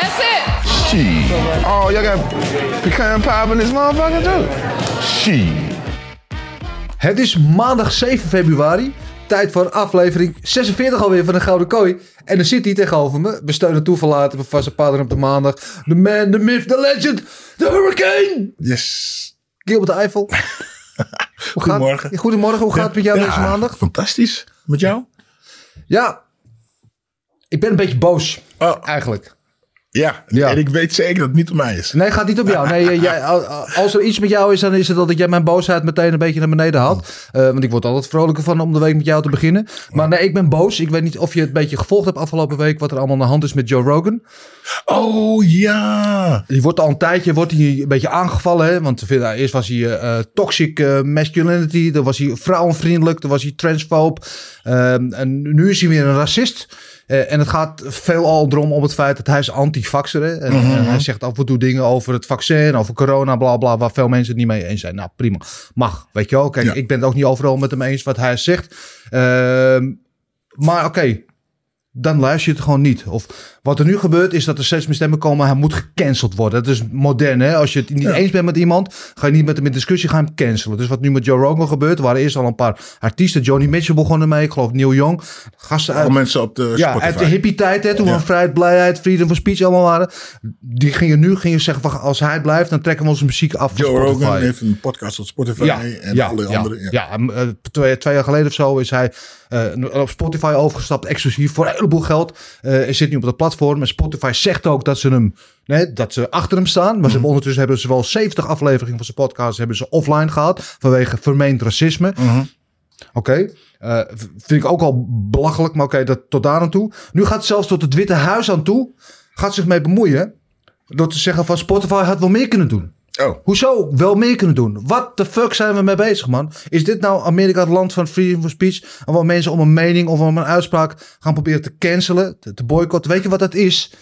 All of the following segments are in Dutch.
That's it. Shit. Oh, y'all got pecan pie in this motherfucker too? Shit. Het is maandag 7 februari. Tijd voor aflevering 46 alweer van de Gouden Kooi. En dan zit hij tegenover me. We steunen toeverlaten. We vaste paden op de maandag. The man, the myth, the legend. The hurricane. Yes. Gilbert de Eiffel. Hoe gaat- Goedemorgen. Goedemorgen. Hoe gaat het met jou Ja, deze maandag? Fantastisch. Met jou? Ja. Ik ben een beetje boos. Oh. Eigenlijk. Ja. Ja. En ik weet zeker dat het niet om mij is. Nee, gaat niet om jou. Nee, jij, al- al- als er iets met jou is, dan is het dat ik jij mijn boosheid meteen een beetje naar beneden had. Eh, want ik word altijd vrolijker van om de week met jou te beginnen. Maar nee, ik ben boos. Ik weet niet of je het een beetje gevolgd hebt afgelopen week. Wat er allemaal aan de hand is met Joe Rogan. Oh ja. Die wordt al een tijdje wordt hij een beetje aangevallen. Hè? Want eerst was hij eh, eh, toxic masculinity. Dan was hij vrouwenvriendelijk. Dan was hij transfoob. Ehm, en nu is hij weer een racist. Eh, en het gaat veelal erom om het feit dat hij is anti-vaxxer. En, en hij zegt af en toe dingen over het vaccin, over corona, bla bla, waar veel mensen het niet mee eens zijn. Nou, prima. Mag, weet je wel. Kijk, Ja. ik ben het ook niet overal met hem eens wat hij zegt. Ehm, maar oké, dan luister je het gewoon niet. Of wat er nu gebeurt is dat er steeds meer stemmen komen. Hij moet gecanceld worden. Dat is modern. Hè? Als je het niet Ja. eens bent met iemand, ga je niet met hem in discussie gaan cancelen. Dus wat nu met Joe Rogan gebeurt, er waren eerst al een paar artiesten. Johnny Mitchell begon ermee. Ik geloof Neil Young. Gasten uit, mensen op de ja, uit de hippie tijd, hè, toen Ja. we vrijheid, blijheid, freedom of speech allemaal waren. Die gingen nu gingen zeggen van als hij blijft, dan trekken we onze muziek af Joe. Rogan heeft een podcast op Spotify en alle andere. Ja. ja, ja, eh, twee, twee jaar geleden of zo is hij eh, op Spotify overgestapt, exclusief voor een heleboel geld. Eh hij zit nu op dat platform. En Spotify zegt ook dat ze hem, nee, dat ze achter hem staan. Maar ze Mhm. hebben ondertussen hebben ze wel 70 afleveringen van zijn podcast hebben ze offline gehad vanwege vermeend racisme. Mhm. Oké, eh, vind ik ook al belachelijk, maar oké, dat tot daar aan toe. Nu gaat het zelfs tot het Witte Huis aan toe, gaat zich mee bemoeien. Door te zeggen van Spotify had wel meer kunnen doen. Oh. Hoezo wel meer kunnen doen? Wat de fuck zijn we mee bezig, man? Is dit nou Amerika het land van freedom of speech? En waar mensen om een mening of om een uitspraak gaan proberen te cancelen, te, te boycotten? Weet je wat dat is?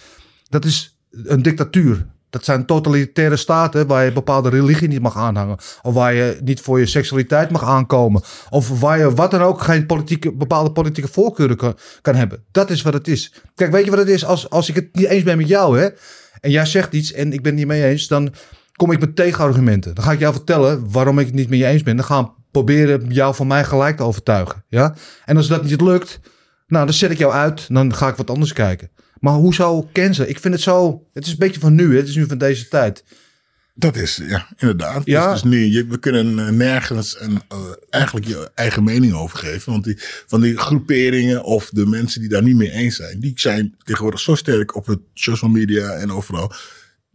Dat is een dictatuur. Dat zijn totalitaire staten waar je bepaalde religie niet mag aanhangen. Of waar je niet voor je seksualiteit mag aankomen. Of waar je wat dan ook geen politieke, bepaalde politieke voorkeuren kan, kan hebben. Dat is wat het is. Kijk, weet je wat het is? Als, als ik het niet eens ben met jou, hè? En jij zegt iets en ik ben het niet mee eens, dan kom ik met tegenargumenten. Dan ga ik jou vertellen waarom ik het niet met je eens ben. Dan gaan we proberen jou van mij gelijk te overtuigen. Ja? En als dat niet lukt, nou, dan zet ik jou uit. Dan ga ik wat anders kijken. Maar hoe zou cancelen? Ik vind het zo... Het is een beetje van nu, hè? Het is nu van deze tijd. Dat is, ja, inderdaad. Ja. Dus, dus nu, je, we kunnen eh, nergens een, eh, eigenlijk je eigen mening over geven. Want die, van die groeperingen of de mensen die daar niet mee eens zijn, die zijn tegenwoordig zo sterk op het social media en overal.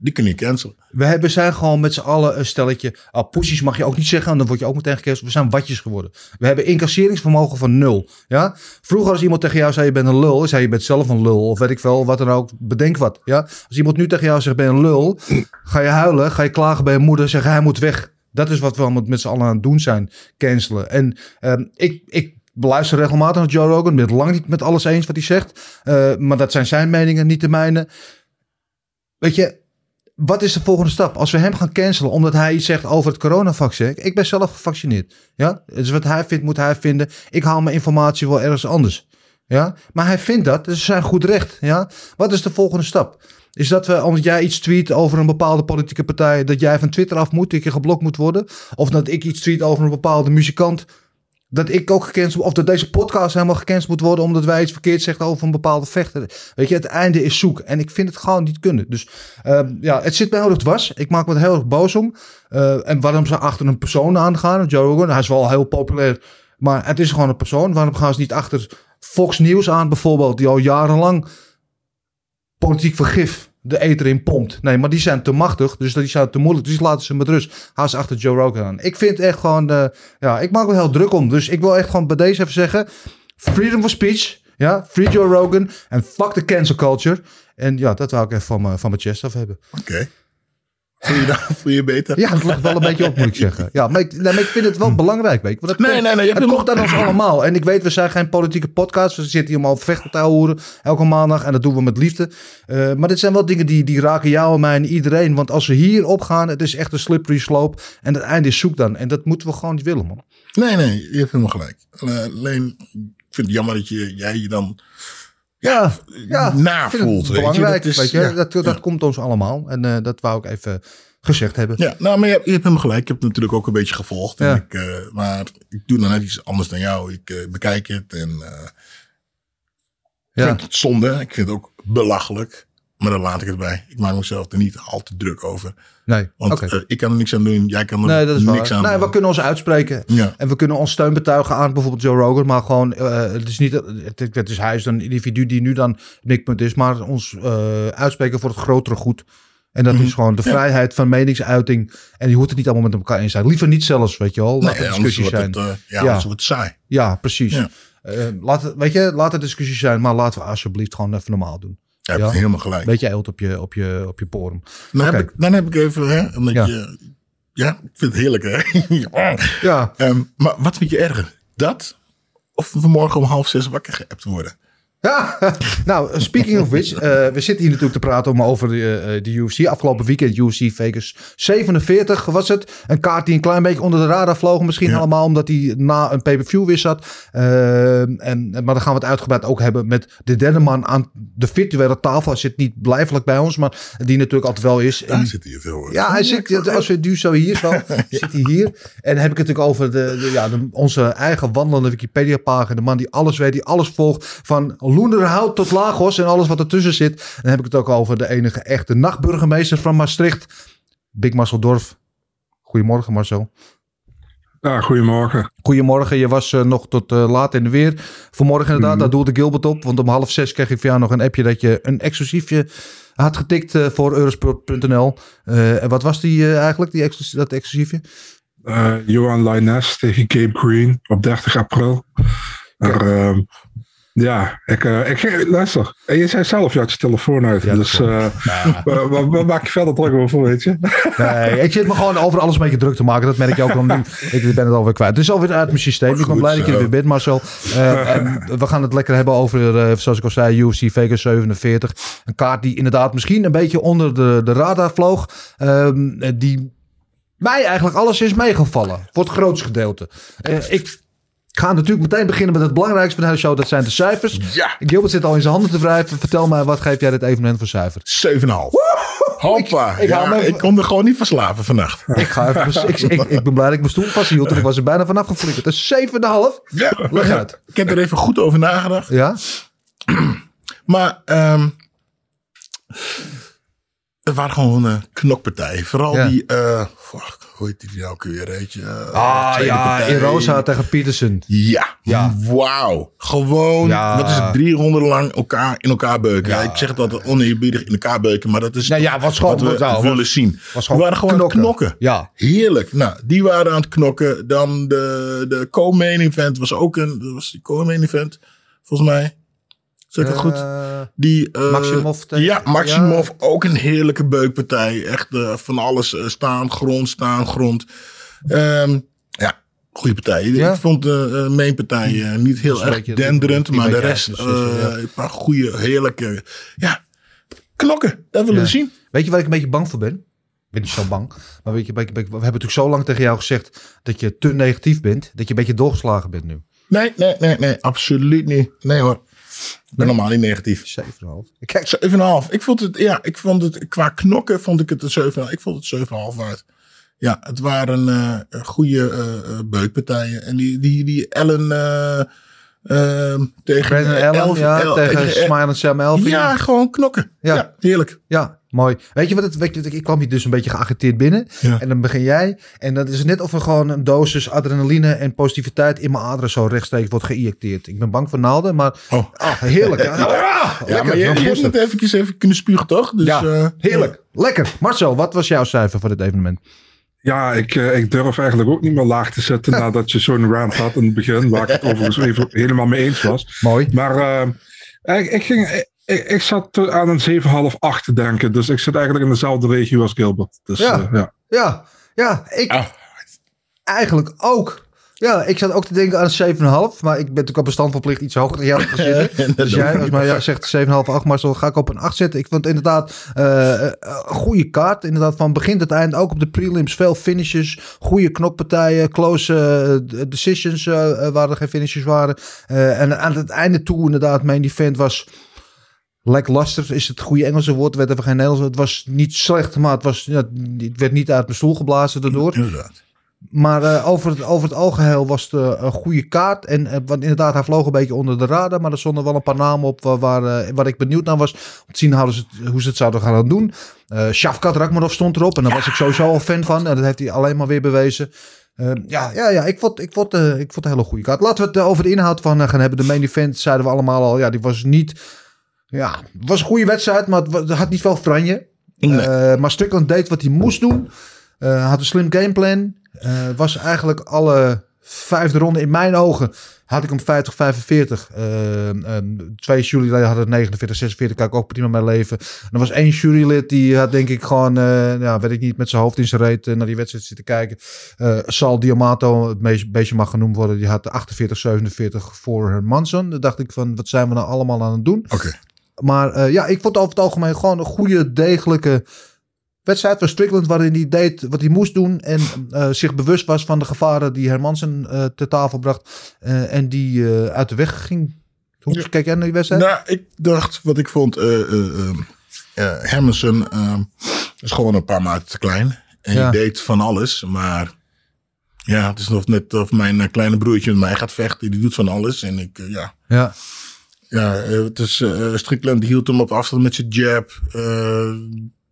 Die kun je cancelen. We hebben, zijn gewoon met z'n allen een stelletje. Ah, mag je ook niet zeggen, en dan word je ook meteen gecanceld. We zijn watjes geworden. We hebben incasseringsvermogen van nul. Ja? Vroeger als iemand tegen jou zei je bent een lul, zei je bent zelf een lul. Of weet ik veel, wat dan ook. Bedenk wat. Ja? Als iemand nu tegen jou zegt ben je een lul, ga je huilen, ga je klagen bij je moeder, zeggen hij moet weg. Dat is wat we met z'n allen aan het doen zijn. Cancelen. En ehm, ik, ik beluister regelmatig naar Joe Rogan. Ben het lang niet met alles eens wat hij zegt. Eh, maar dat zijn zijn meningen, niet de mijne. Weet je, wat is de volgende stap? Als we hem gaan cancelen omdat hij iets zegt over het coronavaccin. Ik ben zelf gevaccineerd. Ja? Dus wat hij vindt, moet hij vinden. Ik haal mijn informatie wel ergens anders. Ja? Maar hij vindt dat, dus zijn goed recht. Ja? Wat is de volgende stap? Is dat we, omdat jij iets tweet over een bepaalde politieke partij, dat jij van Twitter af moet, dat je geblokt moet worden? Of dat ik iets tweet over een bepaalde muzikant, dat ik ook gecanceld of dat deze podcast helemaal gecanceld moet worden omdat wij iets verkeerd zeggen over een bepaalde vechter. Weet je, het einde is zoek. En ik vind het gewoon niet kunnen. Dus ehm, ja, het zit mij heel erg dwars. Ik maak me er heel erg boos om. Eh, en waarom ze achter een persoon aangaan, Joe Rogan, hij is wel heel populair, maar het is gewoon een persoon. Waarom gaan ze niet achter Fox News aan bijvoorbeeld, die al jarenlang politiek vergif de eter in pompt. Nee, maar die zijn te machtig, dus die zijn te moeilijk. Dus laten ze met rust. Ze achter Joe Rogan aan. Ik vind echt gewoon, eh, ja, ik maak me heel druk om. Dus ik wil echt gewoon bij deze even zeggen, freedom of speech. Ja, free Joe Rogan en fuck the cancel culture. En ja, dat wou ik even van van mijn chest af hebben. Oké. Voel je, daar- voel je beter? Ja, het ligt wel een beetje op, moet ik zeggen. Ja, maar ik, nee, maar ik vind het wel belangrijk, weet je. Want het Nee, komt- nee, nee, je Het komt aan ons allemaal. En ik weet, we zijn geen politieke podcast. We zitten hier om over vechten te horen elke maandag. En dat doen we met liefde. Eh, maar dit zijn wel dingen die, die raken jou en mij en iedereen. Want als we hier opgaan, het is echt een slippery slope. En het einde is zoek dan. En dat moeten we gewoon niet willen, man. Nee, nee, je hebt helemaal gelijk. Alleen, ik vind het jammer dat je, jij je dan Ja, ja na ik vind het voelt. weet je. belangrijk, Dat is- weet je. ja, dat, dat ja. komt ons allemaal. En eh, dat wou ik even gezegd hebben. Ja, nou, maar je hebt, je hebt helemaal gelijk. Ik heb het natuurlijk ook een beetje gevolgd. En ik, eh, maar ik doe dan net iets anders dan jou. Ik eh, bekijk het en ik vind het zonde. Ik vind het ook belachelijk. Maar dan laat ik het bij. Ik maak mezelf er niet al te druk over. Nee, Want eh, ik kan er niks aan doen. Jij kan er Nee, dat is niks waar. aan Nee, doen. we kunnen ons uitspreken. Ja. En we kunnen ons steun betuigen aan bijvoorbeeld Joe Rogan. Maar gewoon, eh, het is niet, het, het is hij is een individu die nu dan mikpunt is. Maar ons eh, uitspreken voor het grotere goed. En dat is gewoon de vrijheid van meningsuiting. En je hoeft het niet allemaal met elkaar eens zijn. Liever niet zelfs, weet je wel. Laat Nee, het anders discussie wordt zijn. het, ja, Ja. wordt saai. Ja, precies. Ja. Laat weet je, laat het discussie zijn. Maar laten we alsjeblieft gewoon even normaal doen. Ja. helemaal gelijk. Beetje eelt op je, op je, op je porum. Dan, heb ik, dan heb ik even, hè, omdat Ja. je, ja, ik vind het heerlijk, hè. Ja, Ehm, maar wat vind je erger? Dat? Of vanmorgen om half zes wakker geappt worden? Ja, nou, speaking of which. eh, we zitten hier natuurlijk te praten om over de, eh, de UFC. Afgelopen weekend UFC Vegas 47 was het. Een kaart die een klein beetje onder de radar vloog. Misschien Ja. allemaal omdat hij na een pay-per-view weer zat. Eh, en, maar dan gaan we het uitgebreid ook hebben met de derde man aan de virtuele tafel. Hij zit niet blijvelijk bij ons, maar die natuurlijk altijd wel is. Daar En- zit hier veel. ja, hij zit, als we nu zo hier zo, zit hij hier. En dan heb ik het natuurlijk over de, de, ja, de, onze eigen wandelende Wikipedia-pagina. De man die alles weet, die alles volgt. Van Loenderhout tot Lagos en alles wat ertussen zit. Dan heb ik het ook over de enige echte nachtburgemeester van Maastricht. Big Marcel Dorf. Goedemorgen Marcel. Ja, goedemorgen. Goedemorgen, je was eh, nog tot eh, laat in de weer. Vanmorgen inderdaad, daar doelde Gilbert op. Want om half zes kreeg ik jou nog een appje dat je een exclusiefje had getikt eh, voor Eurosport.nl. En wat was die eigenlijk, die exclus- dat exclusiefje? Johan Lines tegen Gabe Green op 30 april. Ehm, ja, ik, eh, ik luister. En je zei zelf, je had je telefoon uit. Ja, dus waar, waar- waar maak je verder druk over, weet je? Nee, ik zit me gewoon over alles een beetje druk te maken. Dat merk je ook al nu. Ik ben het alweer kwijt. Het is alweer uit mijn systeem. Ik ben blij dat je er weer bent, Marcel. Eh, en we gaan het lekker hebben over, eh, zoals ik al zei, UFC Vegas 47. Een kaart die inderdaad misschien een beetje onder de, de radar vloog. Ehm, die mij eigenlijk alles is meegevallen. Voor het grootste gedeelte. Eh, ik ga natuurlijk meteen beginnen met het belangrijkste van de show. Dat zijn de cijfers. Ja. Gilbert zit al in zijn handen te wrijven. Vertel mij, wat geef jij dit evenement voor cijfer? 7,5. Hoppa. Ik- ik ja, even- ik kon er gewoon niet van slapen vannacht. Ik, ga even, ik, ik, ik ben blij dat ik mijn stoel vasthield en ik was er bijna vanaf geflikkerd. Dat is 7,5. Ja. Leg uit. Ik heb er even goed over nagedacht. Ja? Maar ehm het waren gewoon eh knokpartijen. Vooral Ja. die, eh, fuck, hoe heet die nou ook weer, weet je? Eh, Ah ja, partij. Erosa tegen Peterson. Ja, Ja. wauw. Gewoon, Ja. wat is het, drie ronden lang elkaar in elkaar beuken. Ja. Ik zeg het altijd oneerbiedig in elkaar beuken, maar dat is Nou ja, gewoon- wat we nou, willen was- zien. was we waren gewoon knokken. Ja. Heerlijk. Nou, die waren aan het knokken. Dan de, de co-main event was ook een, dat was die co-main event, volgens mij. Zeg ik het goed? Eh, Die, eh, Maximov tegen- Ja, Maximov. Ook een heerlijke beukpartij. Echt eh, van alles. staan, grond, staan, grond. Ehm, ja, goede partij. Ja? Ik vond de uh, mainpartij niet heel erg beetje- denderend. Maar de rest, ja. een paar goede, heerlijke... Ja, knokken. Dat willen Ja. we zien. weet je waar ik een beetje bang voor ben? Ik ben niet zo bang. Maar weet je, we hebben natuurlijk zo lang tegen jou gezegd dat je te negatief bent. Dat je een beetje doorgeslagen bent nu. Nee, nee, nee, nee. Absoluut niet. Nee hoor. Ik ben normaal niet negatief. 7,5. Kijk, 7,5. Ik vond het, ja, ik vond het, qua knokken vond ik het een 7,5. Ik vond het 7,5 waard. Ja, het waren eh goede eh, beukpartijen. En die, die, die Ellen eh, tegen Brandon Allen, Elf- ja, El- tegen Smiley Sam Elfie. Ja, gewoon knokken. Ja. Ja, heerlijk. Ja, mooi. Weet je wat het, weet je, ik kwam hier dus een beetje geagiteerd binnen. Ja. En dan begin jij. En dat is net of er gewoon een dosis adrenaline en positiviteit in mijn aderen zo rechtstreeks wordt geïnjecteerd. Ik ben bang voor naalden, maar Oh. ah, heerlijk. Ja, Ja, lekker. maar je, je hebt net eventjes even kunnen spugen, toch? Dus, ja, eh, heerlijk. Lekker. Marcel, wat was jouw cijfer voor dit evenement? Ja, ik, eh, ik durf eigenlijk ook niet meer laag te zitten nadat je zo'n rant had in het begin, waar ik het overigens even helemaal mee eens was. Mooi. Maar eh, ik, ik, ging, ik, ik zat aan een 7,5, 8 te denken. Dus ik zit eigenlijk in dezelfde regio als Gilbert. Dus, Ja. eh, ja. Ja, ja, ik Ah. eigenlijk ook. Ja, ik zat ook te denken aan een 7,5. Maar ik ben natuurlijk op bestand verplicht iets hoger dan jou zitten. dus jij, als mij ja, zegt 7,5, 8, maar zo ga ik op een 8 zetten. Ik vond het inderdaad eh, eh, een goede kaart. Inderdaad, van begin tot eind. Ook op de prelims veel finishes. Goede knokpartijen. Close decisions waar er geen finishes waren. Eh, en aan het einde toe inderdaad, main event was... Lackluster is het goede Engelse woord. werd even geen Nederlands. Het was niet slecht, maar het, was, het werd niet uit mijn stoel geblazen daardoor. Inderdaad. Maar eh, over, het, over het algeheel was het eh, een goede kaart. En eh, want inderdaad, hij vloog een beetje onder de radar. Maar er stonden wel een paar namen op waar, waar, waar ik benieuwd naar was. Om te zien hoe ze het, hoe ze het zouden gaan doen. Eh Shafkat Rakmarov stond erop. En daar was ik sowieso al fan van. En dat heeft hij alleen maar weer bewezen. Eh, ja, ja, ja, ik vond, ik, vond, ik vond het een hele goede kaart. Laten we het over de inhoud van gaan hebben. De main event zeiden we allemaal al. Ja, die was niet... Ja, het was een goede wedstrijd, maar het, had niet veel franje. Eh, maar Strickland deed wat hij moest doen. Eh, had een slim gameplan. Eh, was eigenlijk alle vijfde ronde in mijn ogen. Had ik hem 50, 45. Eh, eh, twee juryleden hadden het 49, 46. Kan ik ook prima mee leven. En er was één jurylid die had denk ik gewoon, eh, ja, weet ik niet, met zijn hoofd in zijn reet naar die wedstrijd zitten kijken. Sal Diamato, het meest, beetje mag genoemd worden, die had 48, 47 voor Hermanson. Dan dacht ik van, wat zijn we nou allemaal aan het doen? Oké. Maar eh, ja, ik vond over het algemeen gewoon een goede, degelijke wedstrijd van Strickland. Waarin hij deed wat hij moest doen. En eh, zich bewust was van de gevaren die Hermansen eh ter tafel bracht. en die uit de weg ging. Hoe Ja. kijk jij naar die wedstrijd? Nou, ik dacht wat ik vond. Hermansen is gewoon een paar maten te klein. En Ja. die deed van alles. Maar ja, het is nog net of mijn kleine broertje met mij gaat vechten. Die doet van alles. En ik, ja. Ja. Ja, eh, het is, eh Strickland die hield hem op afstand met zijn jab. eh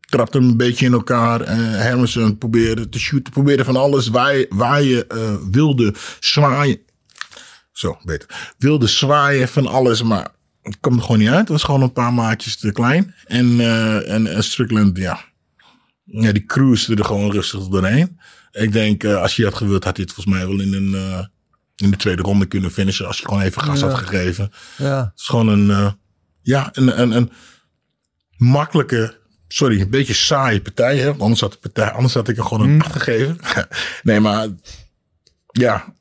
trapte hem een beetje in elkaar. Eh Hermansen probeerde te shooten. Probeerde van alles waar je, je eh, wilde zwaaien. Zo, beter. Wilde zwaaien van alles, maar het kwam er gewoon niet uit. Het was gewoon een paar maatjes te klein. En, eh, en, en Strickland, ja. ja, die cruisde er gewoon rustig doorheen. Ik denk, eh, als hij had gewild, had hij het volgens mij wel in, een, eh, in de tweede ronde kunnen finishen. Als je gewoon even gas Ja. had gegeven. Ja. Het is gewoon een, eh, ja, een, een, een makkelijke, sorry, een beetje saaie partij. Hè? Want Anders had, de partij, anders had ik er gewoon een acht gegeven. nee, maar ja,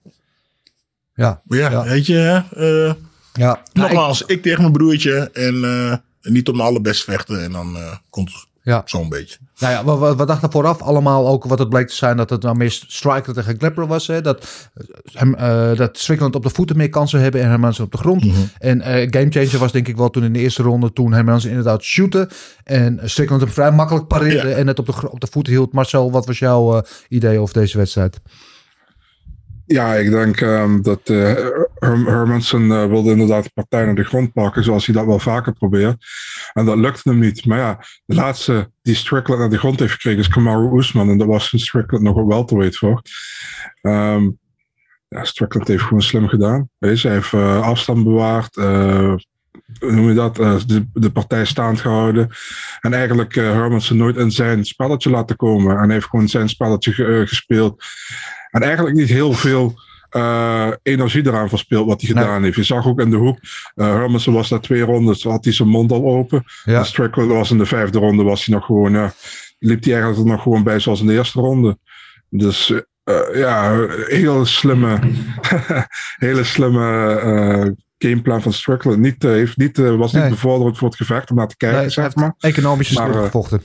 Ja. ja, Ja. weet je, eh, Ja. Nou, nogmaals, ik, tegen mijn broertje en eh, niet om de allerbest vechten. En dan komt het Ja. zo'n beetje. Nou ja, we, we, we dachten vooraf allemaal ook wat het bleek te zijn dat het nou meer Striker tegen Klepper was. Hè? Dat, hem, eh, dat Strickland op de voeten meer kansen hebben en Hermansen op de grond. En eh gamechanger was denk ik wel toen in de eerste ronde toen Hermansen inderdaad shooten. En Strickland hem vrij makkelijk pareerde Ja. en het op de, op de voeten hield. Marcel, wat was jouw eh, idee over deze wedstrijd? Ja, ik denk ehm, dat Herm- Hermansen eh, wilde inderdaad de partij naar de grond pakken, zoals hij dat wel vaker probeert. En dat lukte hem niet. Maar ja, de laatste die Strickland naar de grond heeft gekregen is Kamaru Usman. En dat was een Strickland nog wel welterweight voor. Ehm ja, Strickland heeft gewoon slim gedaan. Hij heeft eh, afstand bewaard. Hoe noem je dat? eh, de, de partij staand gehouden. En eigenlijk eh Hermansen nooit in zijn spelletje laten komen. En hij heeft gewoon zijn spelletje ge- eh, gespeeld. En eigenlijk niet heel veel eh, energie eraan verspeeld wat hij Nee. gedaan heeft. Je zag ook in de hoek, uh, Hermansen was na twee rondes, had hij zijn mond al open. Ja. En Strickland was in de vijfde ronde, was hij nog gewoon, liep hij eigenlijk er nog gewoon bij zoals in de eerste ronde. Dus ja, heel slimme, hele slimme gameplan van Strickland. Niet, eh, heeft niet, eh, was niet Nee. bevorderend voor het gevecht om naar te kijken, Nee, zeg maar. economische Maar, eh, gevochten.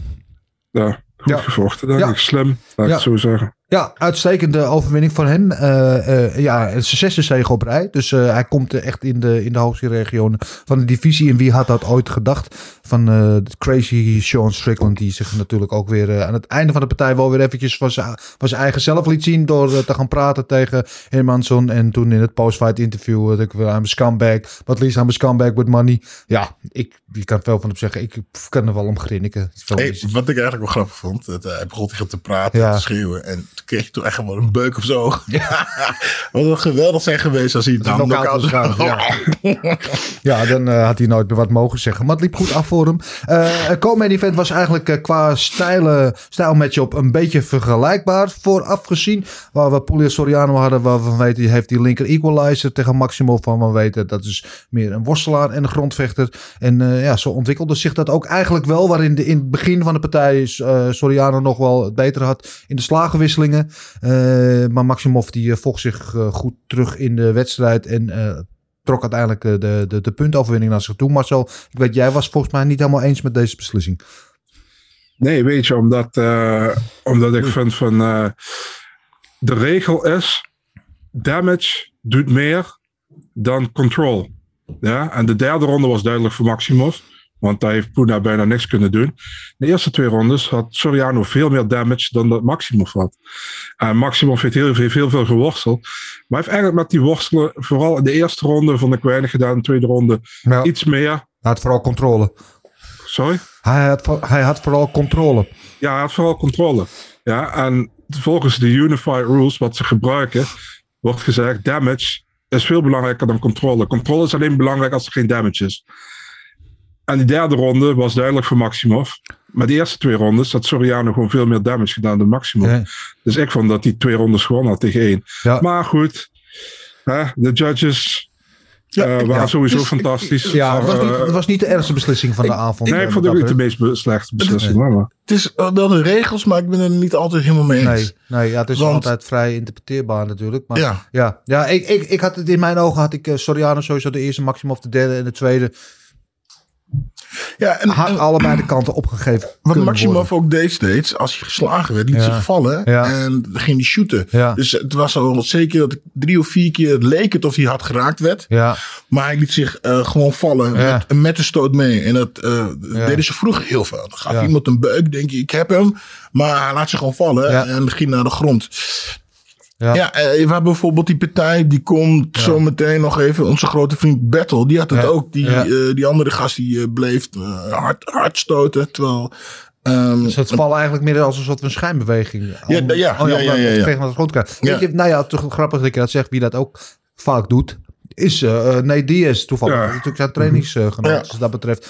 Ja, goed Ja. gevochten, denk Ja. ik. Slim, laat ik het zo zeggen. Ja, uitstekende overwinning van hem. Eh, eh, ja, zijn zesde zege op rij. Dus eh, hij komt echt in de, in de hoogste regionen van de divisie. En wie had dat ooit gedacht? Van de crazy Sean Strickland. Die zich natuurlijk ook weer aan het einde van de partij wel weer eventjes van zijn, van zijn eigen zelf liet zien. Door te gaan praten tegen Hermansson. En toen in het post-fight interview. dat ik weer aan mijn scumbag. But least I'm a scumbag with money. Ja, ik, je kan veel van hem zeggen. Ik kan er wel om grinniken. Hey, wat ik eigenlijk wel grappig vond, dat, hij begon tegen te praten, Ja. te schreeuwen. En kreeg je toch echt gewoon een beuk of zo. Ja. Wat wel geweldig zijn geweest als hij het dan knock-out was gegaan, Ja, dan eh, had hij nooit meer wat mogen zeggen. Maar het liep goed af voor hem. Het co-main event was eigenlijk eh, qua stijlen, stijlmatch-up een beetje vergelijkbaar. Vooraf gezien, waar we Puglia Soriano hadden, waar we weten, die heeft die linker equalizer tegen Maximo van we weten. Dat is meer een worstelaar en een grondvechter. En ja, zo ontwikkelde zich dat ook eigenlijk wel, waarin de, in het begin van de partij Soriano nog wel het beter had in de slagenwisselingen. Eh, maar Maximov die eh, vocht zich eh, goed terug in de wedstrijd en trok uiteindelijk de, de, de puntoverwinning naar zich toe. Marcel, ik weet, jij was volgens mij niet helemaal eens met deze beslissing. Nee, weet je, omdat, omdat ik vind van de regel is damage doet meer dan control. Ja, en de derde ronde was duidelijk voor Maximov. Want daar heeft Puna bijna niks kunnen doen. De eerste twee rondes had Soriano veel meer damage dan dat Maximov had. En Maximov heeft heel veel, heel veel geworsteld. Maar heeft eigenlijk met die worstelen, vooral in de eerste ronde vond ik weinig gedaan. In de tweede ronde iets meer. Hij had vooral controle. Sorry? Hij had, hij had vooral controle. Ja, hij had vooral controle. Ja, en volgens de Unified Rules, wat ze gebruiken, wordt gezegd: damage is veel belangrijker dan controle. Controle is alleen belangrijk als er geen damage is. En die derde ronde was duidelijk voor Maximov. Maar de eerste twee rondes had Soriano gewoon veel meer damage gedaan dan Maximov. Ja. Dus ik vond dat hij twee rondes gewonnen had tegen één. Ja. Maar goed, hè, de judges Ja, eh, waren ja, sowieso dus fantastisch. Ja, het was, niet, Eh, het was niet de ergste beslissing van de avond. nee, eh, ik vond het ook niet de meest slechte beslissing. hoor, maar- Het is wel de regels, maar ik ben er niet altijd helemaal mee eens. Nee, nee ja, het is Want- altijd vrij interpreteerbaar natuurlijk. Maar Ja. ja, ja ik, ik, ik had het in mijn ogen had ik Soriano sowieso de eerste, Maximov de derde en de tweede. Ja, en, allebei de kanten opgegeven. wat Maximov ook deed steeds, als hij geslagen werd, liet Ja. zich vallen Ja. en ging hij shooten. Ja. Dus het was al zeker dat drie of vier keer leek het of hij hard geraakt werd. Ja, Maar hij liet zich eh, gewoon vallen met, met de stoot mee. En dat eh, deden ze vroeger heel veel. Dan gaf iemand een beuk, denk je, ik heb hem. Maar hij laat zich gewoon vallen en ging naar de grond. Ja. Ja, eh, we hebben bijvoorbeeld die partij, die komt zo meteen nog even. Onze grote vriend Battle, die had het Ja. ook. Die, Ja. eh, die andere gast die eh, bleef eh, hard, hard stoten. Terwijl... ehm, dus het vallen eigenlijk meer als een soort van schijnbeweging. Ja, Om- ja, oh ja, ja, ja, ja. Grond. Ja. Weet je, nou ja, toch grappig dat ik dat zeg. Wie dat ook vaak doet, is eh nee Diaz toevallig. Ja. Natuurlijk zijn trainingsgenoot. Ja. Dus dat betreft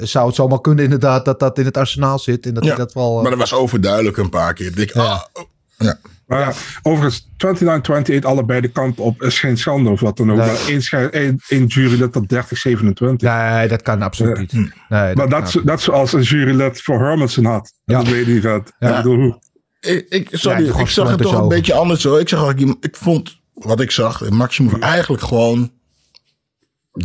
zou het zomaar kunnen inderdaad dat dat in het arsenaal zit. En dat ja. hij dat wel... Maar dat was overduidelijk een paar keer. Ik denk, ah, oh. ja. Maar ja, overigens, 29-28 allebei de kanten op is geen schande of wat dan ook. Nee. Maar één, schei- één, één jurylid dat 30-27. nee, dat kan absoluut niet. Nee, maar dat, is- dat is zoals een jurylid voor Hermansen had. Ja. Dat weet je niet. Dat, Ja. Ik bedoel, hoe? Ik, ik, sorry, ik zag het toch een beetje anders hoor. Ik, zag, eigenlijk- ik vond wat ik zag, Maximum eigenlijk gewoon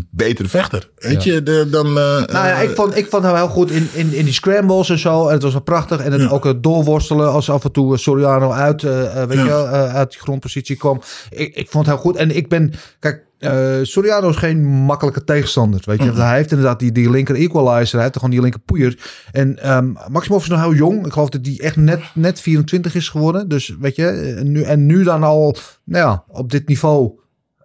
betere vechter. Weet je, de, dan... eh, Nou ja, ik vond, ik vond hem heel goed in, in, in die scrambles en zo. En het was wel prachtig. En het Ja. ook het doorworstelen als af en toe Soriano uit, eh, eh, weet Ja. je, wel, eh, uit die grondpositie kwam. Ik, ik vond het heel goed. En ik ben, kijk, eh, Soriano is geen makkelijke tegenstander. Weet je, hij heeft inderdaad die, die linker equalizer. Hij heeft gewoon die linker poeier. En ehm Maximov is nog heel jong. Ik geloof dat hij echt net, net 24 is geworden. Dus weet je, en nu, en nu dan al nou ja, op dit niveau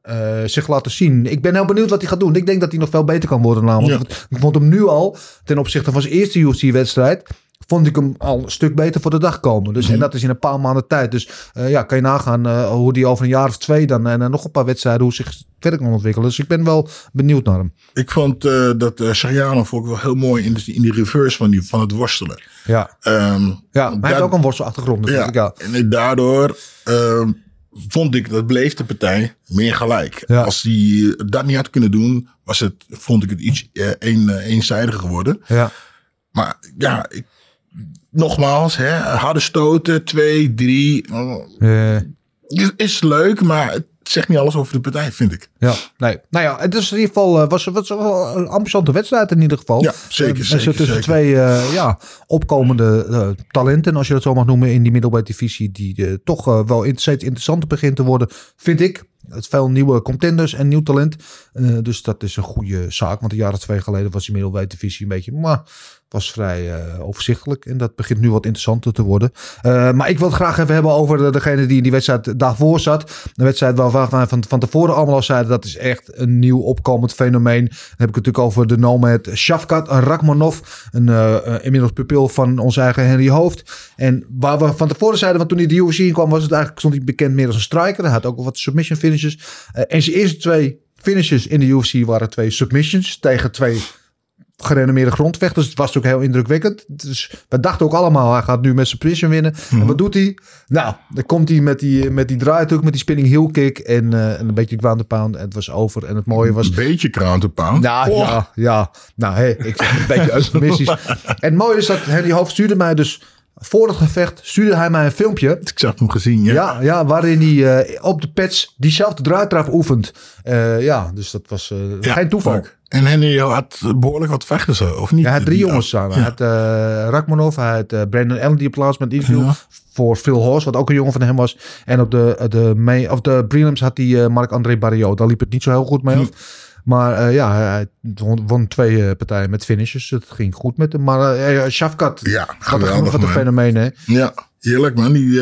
eh, zich laten zien. Ik ben heel benieuwd wat hij gaat doen. Ik denk dat hij nog veel beter kan worden namelijk. Ja. Ik vond hem nu al, ten opzichte van zijn eerste UFC-wedstrijd... vond ik hem al een stuk beter voor de dag komen. Dus. En dat is in een paar maanden tijd. Dus eh, ja, kan je nagaan eh, hoe die over een jaar of twee... dan en nog een paar wedstrijden, hoe zich verder kan ontwikkelen. Dus ik ben wel benieuwd naar hem. Ik vond dat uh, Sariano vond ik wel heel mooi in, de, in die reverse van, die, van het worstelen. Ja, Ehm, ja maar hij heeft ook een worstelachtergrond. Ja. En daardoor ehm, vond ik dat bleef de partij meer gelijk. Ja. Als hij dat niet had kunnen doen, was het, vond ik het iets eh, een, eh, eenzijdiger geworden. Ja. Maar ja, ik, nogmaals, hè, harde stoten, twee, drie. Eh, Is, is leuk, maar het zegt niet alles over de partij, vind ik. Ja, nee. Nou ja, het is in ieder geval eh, was, was wel een ambitiënte wedstrijd in ieder geval. Ja, zeker, Eh, en zeker, zo tussen zeker. twee eh, ja, opkomende eh, talenten, als je dat zo mag noemen, in die middelbare divisie, die eh, toch eh, wel in- steeds interessanter begint te worden, vind ik. Veel nieuwe contenders en nieuw talent. Eh, dus dat is een goede zaak. Want een jaar of twee geleden was die divisie een beetje... Maar was vrij eh, overzichtelijk. En dat begint nu wat interessanter te worden. Eh, maar ik wil het graag even hebben over de- degene die in die wedstrijd daarvoor zat. De wedstrijd waar waar we van, van tevoren allemaal al zeiden... dat is echt een nieuw opkomend fenomeen. Dan heb ik het natuurlijk over de nomad Shafkat Rakmanov. Een inmiddels pupil van onze eigen Henry Hoofd. En waar we van tevoren zeiden... want toen hij de UFC kwam... was het eigenlijk, stond hij bekend meer als een striker. Hij had ook wat submission finishes. Eh, en zijn eerste twee finishes in de UFC waren twee submissions... tegen twee gerenommeerde grondvechters. Het was ook heel indrukwekkend. Dus we dachten ook allemaal, hij gaat nu met zijn prison winnen. En wat doet hij? Nou, dan komt hij met die, met die draaituk, met die spinning heel kick en, eh, en een beetje ground and pound. En het was over. En het mooie was... Een beetje crown to pound. Nou Oh, ja, ja. Nou, hey, ik zeg een beetje eufemistisch. En het mooie is dat Henry Hoofd stuurde mij dus... Voor het gevecht stuurde hij mij een filmpje. Ik zag hem gezien, ja. Ja, ja waarin hij eh, op de pads diezelfde draaitraf oefent. Eh, ja, dus dat was eh, Ja, geen toeval. leuk. En Henry had behoorlijk wat vechters, of niet? Ja, hij had drie Die- jongens samen. Hij had Rakmanov, hij had Brandon Allen die op plaats met interview voor Phil Horst, wat ook een jongen van hem was. En op de, de, of de prelims had hij eh, Marc-André Barriot. Daar liep het niet zo heel goed mee af. Maar eh, ja, hij, won, twee eh, partijen met finishes. Het ging goed met hem. Maar eh Shafkat, Ja, geweldig, wat een fenomeen hè. Ja, heerlijk man. Die,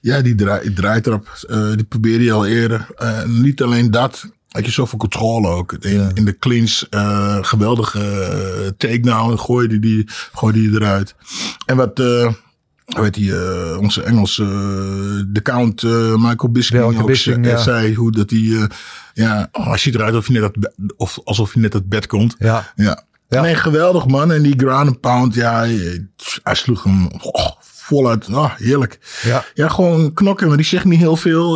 ja, die draai, draaitrap, die probeerde je al eerder. Niet alleen dat, had je zoveel controle ook. In, in de clinch, eh, geweldige eh, takedown, gooide die, gooide die eruit. En wat, heet die, eh, onze Engelse, eh, de count eh, Michael Bisping Welke ook Bisping, ja. zei, hoe dat hij, ja, oh, hij ziet eruit alsof hij net uit, bed- of, alsof hij uit het bed komt. Ja. Ja. Ja. Nee, geweldig man. En die ground pound, ja, hij, hij sloeg hem oh, voluit. Oh, heerlijk. Ja. Ja, gewoon knokken, maar die zegt niet heel veel.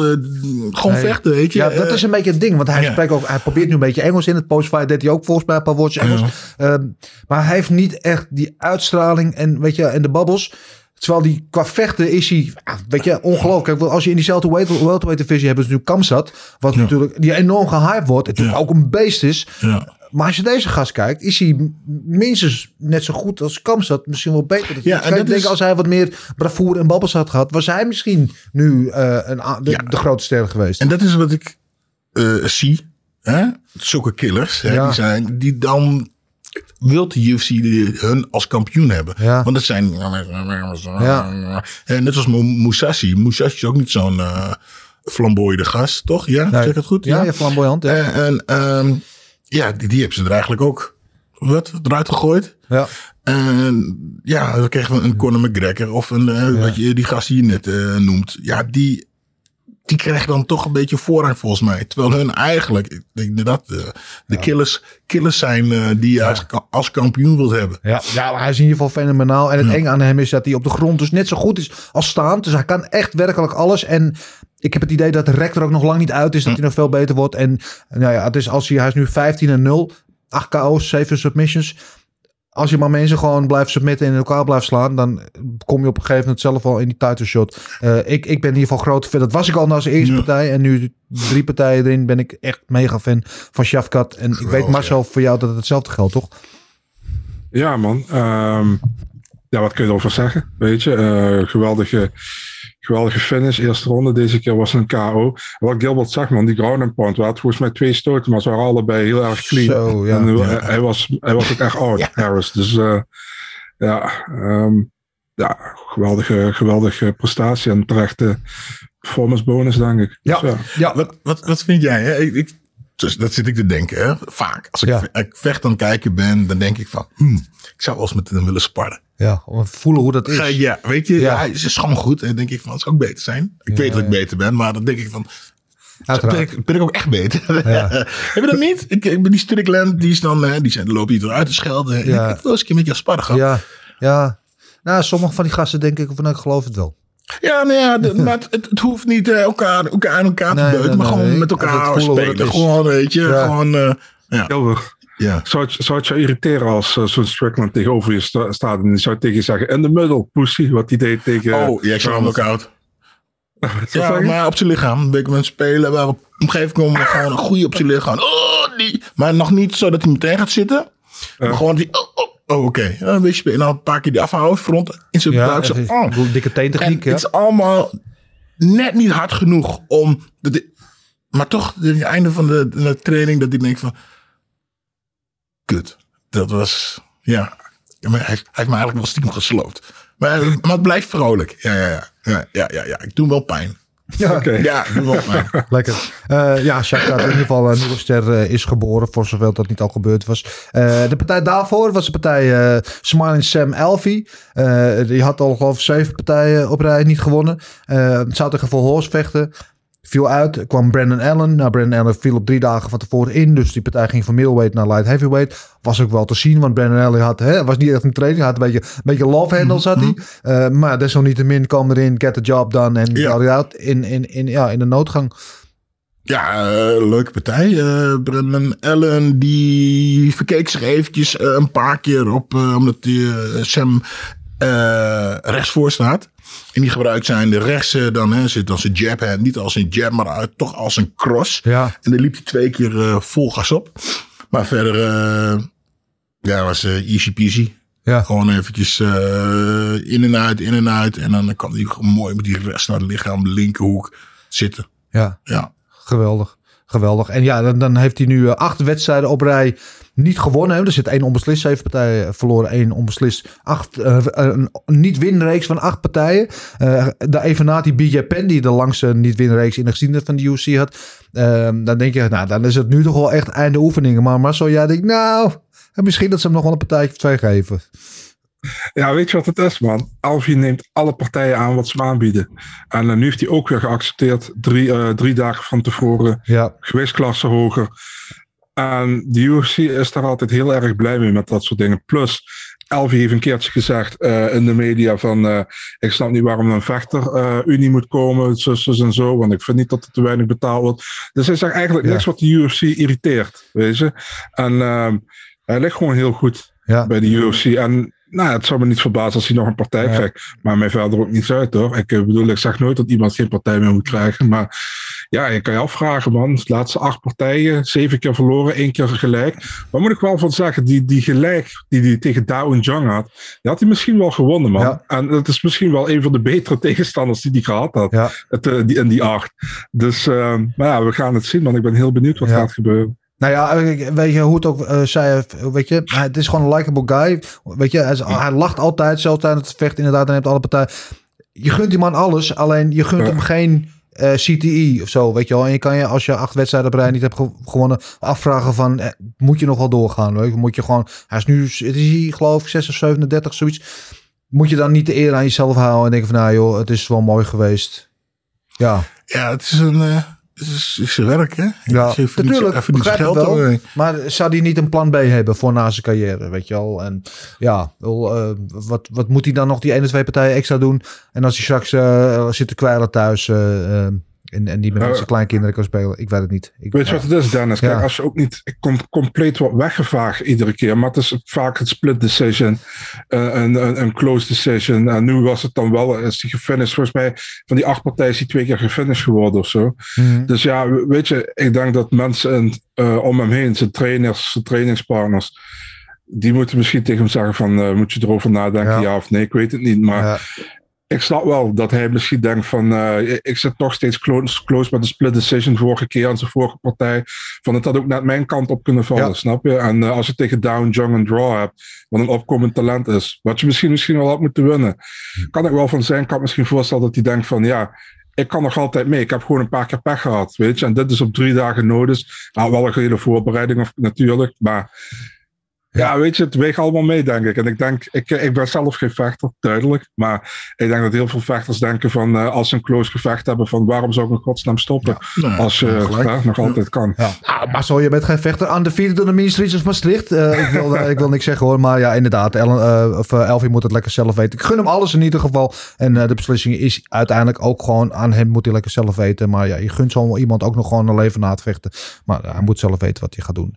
gewoon Nee. vechten, weet je. Ja, dat is een beetje het ding. Want hij, ja. spreekt ook, hij probeert nu een beetje Engels in. Het postfight deed hij ook volgens mij een paar woordjes Engels. Ehm, maar hij heeft niet echt die uitstraling en, weet je, en de babbels. Terwijl die qua vechten is hij, weet je, ongelooflijk. Als je in diezelfde weight- welterweight divisie hebben ze nu Kamsat. Wat natuurlijk, die enorm gehyped wordt. En natuurlijk ook een beest is. ja. Maar als je deze gast kijkt, is hij minstens net zo goed als Kamsat. Misschien wel beter. Ja, ik en dat is- als hij wat meer bravoure en babbels had gehad, was hij misschien nu eh, een, de, Ja. de grote ster geweest. En dat is wat ik eh, zie. Hè? Zulke killers, hè, Ja. die, zijn, die dan wilt de UFC hun als kampioen hebben. Ja. Want het zijn... En net als Mu- Musashi. Musashi is ook niet zo'n eh flamboyde gast, toch? Ja, Nee. zeg het goed? Ja, ja, flamboyant. Ja. En, en ehm, ja, die, die hebben ze er eigenlijk ook wat, eruit gegooid. ja. En ja, dan kregen we een Conor McGregor of een, eh, wat je, die gast die je net eh, noemt. Ja, die, die krijgen dan toch een beetje voorrang volgens mij. Terwijl hun eigenlijk, ik denk inderdaad, de, de killers, killers zijn eh, die je als, als kampioen wilt hebben. Ja, ja, hij is in ieder geval fenomenaal. En het enge aan hem is dat hij op de grond dus net zo goed is als staand. Dus hij kan echt werkelijk alles. En ik heb het idee dat de rector ook nog lang niet uit is. Dat hij nog veel beter wordt. En nou ja, het is als hij, hij is nu 15 en 0. 8 KO's, 7 submissions. Als je maar mensen gewoon blijft submitten en in elkaar blijft slaan, dan kom je op een gegeven moment zelf al in die title shot. Eh, ik, ik ben in ieder geval groot fan. Dat was ik al na zijn eerste Ja. partij. En nu drie partijen erin ben ik echt mega fan van Shafkat. En ik weet Marcel, voor jou dat het hetzelfde geldt, toch? Ja, man. Ehm, ja, wat kun je erover zeggen? Weet je, eh, geweldige, geweldige finish. Eerste ronde. Deze keer was een KO. Wat Gilbert zegt, man, die ground and pound. We hadden volgens mij twee stoten, maar ze waren allebei heel erg clean. Zo, ja. en, eh, Ja. Hij, was, hij was ook echt oud, Harris. Dus eh, ja, ehm, ja, geweldige, geweldige prestatie en terechte performance bonus, denk ik. Ja. Dus, ja. Ja, Wat, wat, wat vind jij? Hè? Ik, ik, dus dat zit ik te denken, hè? vaak. Als ik, Ja. ik vecht aan het kijken ben, dan denk ik van, hmm, ik zou wel eens met hem willen sparren. Ja, om te voelen hoe dat is. Ja, weet je, Ja. hij is gewoon goed. En dan denk ik van, het zou ook beter zijn. Ik weet dat ik beter ben, maar dan denk ik van, ben ik, ben ik ook echt beter? Ja. Heb je dat niet? Ik, ik ben die Strickland, die is dan, hè, die zijn, loop je eruit te schelden. Ja. Ik, wil eens een keer met jou sparren gaan. Ja, ja. Nou, sommige van die gasten denk ik, van nou, ik geloof het wel. Nou ja, de- maar het, het hoeft niet eh, elkaar, elkaar aan elkaar te Nee, beuten, nee, maar gewoon nee. met elkaar spelen. Gewoon, weet je, Ja. gewoon, eh, ja. Ja. zou het, zou het je irriteren als eh, zo'n Strickland tegenover je sta- staat en die zou tegen je zeggen, in de middel, pussy, wat die deed tegen... Oh, ja, ik sla hem ook. Wat Ja, je? maar op zijn lichaam. Een beetje met spelen. Waar op een gegeven moment gewoon een goede op zijn lichaam. Oh, die. Maar nog niet zo dat hij meteen gaat zitten. Maar gewoon die. Oh, oh, oh, oké. Ja, een beetje. En dan een paar keer die afhouden. Front in zijn Ja, buik. Zo, oh. dikke En teentechniek, ja. het is allemaal net niet hard genoeg om. Dat, maar toch, het einde van de, de training, dat ik denk van... Kut. Dat was, ja. Maar hij, heeft- hij heeft me eigenlijk wel stiekem gesloopt. Maar, maar het blijft vrolijk. Ja, ja, ja. Ja, ja, ja, ja. Ik doe wel pijn. Ja, Oké. Ja, doe. Lekker. Eh, ja, in ieder geval een nieuwe ster eh, is geboren, voor zover dat niet al gebeurd was. Eh, de partij daarvoor was de partij eh Smiling Sam Alfie. Eh, die had al geloof ik zeven partijen op rij niet gewonnen. Eh zou tegen Vol Horse vechten. Viel uit, kwam Brandon Allen. Nou, Brandon Allen viel op drie dagen van tevoren in. Dus die partij ging van middleweight naar light heavyweight. Was ook wel te zien, want Brandon Allen had, hè, was niet echt een training. Hij had een beetje, een beetje love handles had hij. Eh, maar desalniettemin kwam erin, get the job done. En Ja. out in, in, in, ja, in de noodgang. Ja, eh, leuke partij. Eh Brendan Allen die verkeek zich eventjes een paar keer op, omdat die, Sam eh rechts voor staat. En die gebruikt zijn de rechtse dan, hè, zit als een jab hand, niet als een jab, maar uit, toch als een cross. Ja. En dan liep hij twee keer eh, vol gas op. Maar verder, eh, ja, was eh, easy peasy. Ja. Gewoon eventjes in en uit, in en uit. En dan kan hij mooi met die rest naar het lichaam, de linkerhoek zitten. Ja, Ja. geweldig. Geweldig. En ja, dan, dan heeft hij nu acht wedstrijden op rij niet gewonnen. Hè. Er zit één onbeslist, zeven partijen verloren, één onbeslist. Acht, eh, een niet-winreeks van acht partijen. Eh de evenaat die BJ Penn, die de langste niet-winreeks in de geschiedenis van de UFC had. Eh, dan denk je, nou, dan is het nu toch wel echt einde oefeningen. Maar Marcel, jij denkt, nou, misschien dat ze hem nog wel een partijtje of twee geven. Ja, weet je wat het is, man? Alfie neemt alle partijen aan wat ze aanbieden. En eh, nu heeft hij ook weer geaccepteerd, drie, eh, drie dagen van tevoren, Ja, gewichtsklasse hoger. En de UFC is daar altijd heel erg blij mee met dat soort dingen. Plus, Alfie heeft een keertje gezegd eh, in de media van... eh, ik snap niet waarom een vechter-unie moet komen, zus, zus en zo. Want ik vind niet dat er te weinig betaald wordt. Dus hij zegt eigenlijk Ja. niks wat de UFC irriteert, weet je. En ehm, hij ligt gewoon heel goed ja. bij de UFC. En nou, het zou me niet verbazen als hij nog een partij Ja. krijgt. Maar mij verder ook niets uit hoor. Ik eh, bedoel, ik zeg nooit dat iemand geen partij meer moet krijgen. Maar ja, je kan je afvragen man. De laatste acht partijen, zeven keer verloren, één keer gelijk. Waar moet ik wel van zeggen, die, die gelijk die hij tegen Dao en Jang had, die had hij misschien wel gewonnen man. Ja. En het is misschien wel een van de betere tegenstanders die hij gehad had. Ja. Het, eh, die, in die acht. Dus uh, maar ja, we gaan het zien man. Ik ben heel benieuwd wat gaat gebeuren. Nou ja, eh, weet je hoe het ook uh, zei, weet je, het is gewoon een likable guy. Weet je, hij, hij lacht altijd, zelfs tijdens het vechten inderdaad, hij neemt alle partijen. Je gunt die man alles, alleen je gunt Ja. hem geen uh, CTI of zo, weet je wel. En je kan je, als je acht wedstrijden op rij niet hebt ge gewonnen, afvragen van, eh, moet je nog wel doorgaan? Weet je? Moet je gewoon, hij is nu, het is hij geloof ik 6 of 37, zoiets. Moet je dan niet de eer aan jezelf houden en denken van, nou joh, het is wel mooi geweest. Ja. Ja, het is een... Uh... Het is, is zijn werk, hè? Ja, even natuurlijk. Even niet begrijp geld wel. erbij. Maar zou hij niet een plan B hebben voor na zijn carrière, weet je wel? En ja, wel, uh, wat, wat moet hij dan nog die ene, twee partijen extra doen? En als hij straks uh, zit te kwijlen thuis uh, en, en die met zijn kleinkinderen kan spelen, ik weet het niet. Ik, Weet je wat het is, Dennis? Kijk, als je ook niet com compleet wordt weggevaagd iedere keer, maar het is vaak het split decision, uh, een, een, een close decision. En nu was het dan wel, is die gefinished. Volgens mij van die acht partijen is die twee keer gefinished geworden of zo. Mhm. Dus ja, weet je, ik denk dat mensen uh, om hem heen, zijn trainers, zijn trainingspartners, die moeten misschien tegen hem zeggen van, uh, moet je erover nadenken, ja. ja. of nee, ik weet het niet. Maar Ja. Ik snap wel dat hij misschien denkt van, uh, ik zit nog steeds close, close met de split decision vorige keer aan zijn vorige partij. Van het had ook net mijn kant op kunnen vallen, Ja. snap je? En uh, als je tegen Down, Jung en Draw hebt, wat een opkomend talent is, wat je misschien, misschien wel had moeten winnen, kan ik wel van zijn kant misschien voorstellen dat hij denkt van, ja, ik kan nog altijd mee. Ik heb gewoon een paar keer pech gehad, weet je. En dit is op drie dagen nodig. Nou, wel een hele voorbereiding of, natuurlijk, maar... Ja, weet je, het weegt allemaal mee, denk ik. En ik denk, ik, ik ben zelf geen vechter, duidelijk. Maar ik denk dat heel veel vechters denken van, uh, als ze een close gevecht hebben, van waarom zou ik in godsnaam stoppen? Ja, nou, als je uh, nog altijd kan. Ja. Maar zo, je bent geen vechter aan de vierde door de ministries of Maastricht. Uh, ik, wil, ik wil niks zeggen hoor, maar ja, inderdaad. Ellen, of Elfie moet het lekker zelf weten. Ik gun hem alles in ieder geval. En de beslissing is uiteindelijk ook gewoon aan hem, moet hij lekker zelf weten. Maar ja, je gunt zo iemand ook nog gewoon een leven na het vechten. Maar hij moet zelf weten wat hij gaat doen.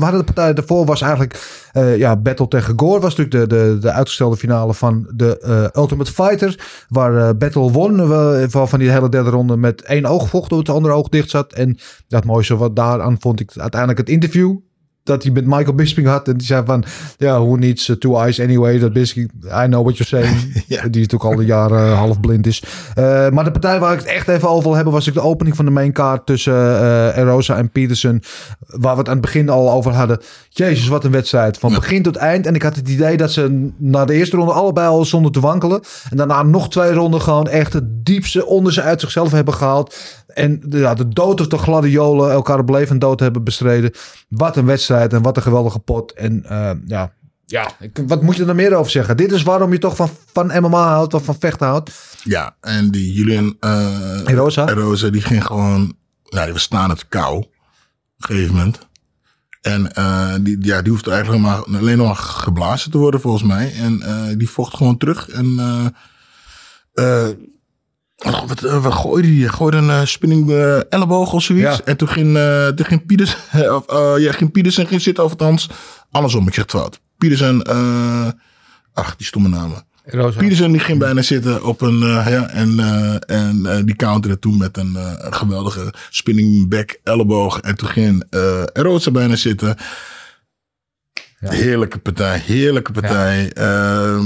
maar de partij daarvoor was eigenlijk uh, ja, Battle tegen Gore was natuurlijk de, de, de uitgestelde finale van de uh, Ultimate Fighter. Waar uh, Battle won van die hele derde ronde met één oog vocht, door het andere oog dicht zat. En dat mooiste wat daaraan vond ik uiteindelijk het interview. Dat hij met Michael Bisping had. En die zei van, ja, who needs uh, two eyes anyway? Dat Bisping, I know what you're saying. Ja. Die natuurlijk al de jaren half blind is. Eh, maar de partij waar ik het echt even over wil hebben... was ik de opening van de main card tussen eh Erosa en Peterson. Waar we het aan het begin al over hadden. Jezus, wat een wedstrijd. Van begin tot eind. En ik had het idee dat ze na de eerste ronde allebei al zonder te wankelen. En daarna nog twee ronden gewoon echt het diepste onder ze uit zichzelf hebben gehaald. En de, ja, de dood of de gladiolen elkaar op leven en dood hebben bestreden. Wat een wedstrijd en wat een geweldige pot. En eh, ja, ja ik- wat moet je er meer over zeggen? Dit is waarom je toch van, van MMA houdt, of van vechten houdt. Ja, en die Julian uh, Erosa? Erosa, die ging gewoon, nou, die was staan het kou. Op een gegeven moment. En eh, die, ja, die hoeft eigenlijk maar, alleen nog maar geblazen te worden, volgens mij. En die vocht gewoon terug. En oh, wat, eh, wat gooide die? Gooide een eh, spinning eh, elleboog of zoiets. Ja. En toen ging, toen ging Pieters, of, ja, ging Pietersen ging zitten, of althans, andersom, ik zeg het fout. Pietersen, eh ach, die stomme namen. Peterson die ging bijna zitten op een, ja, en, en die counterde toen met een, geweldige spinning back elleboog. En toen ging Erosa bijna zitten. Heerlijke partij, heerlijke partij. Ehm,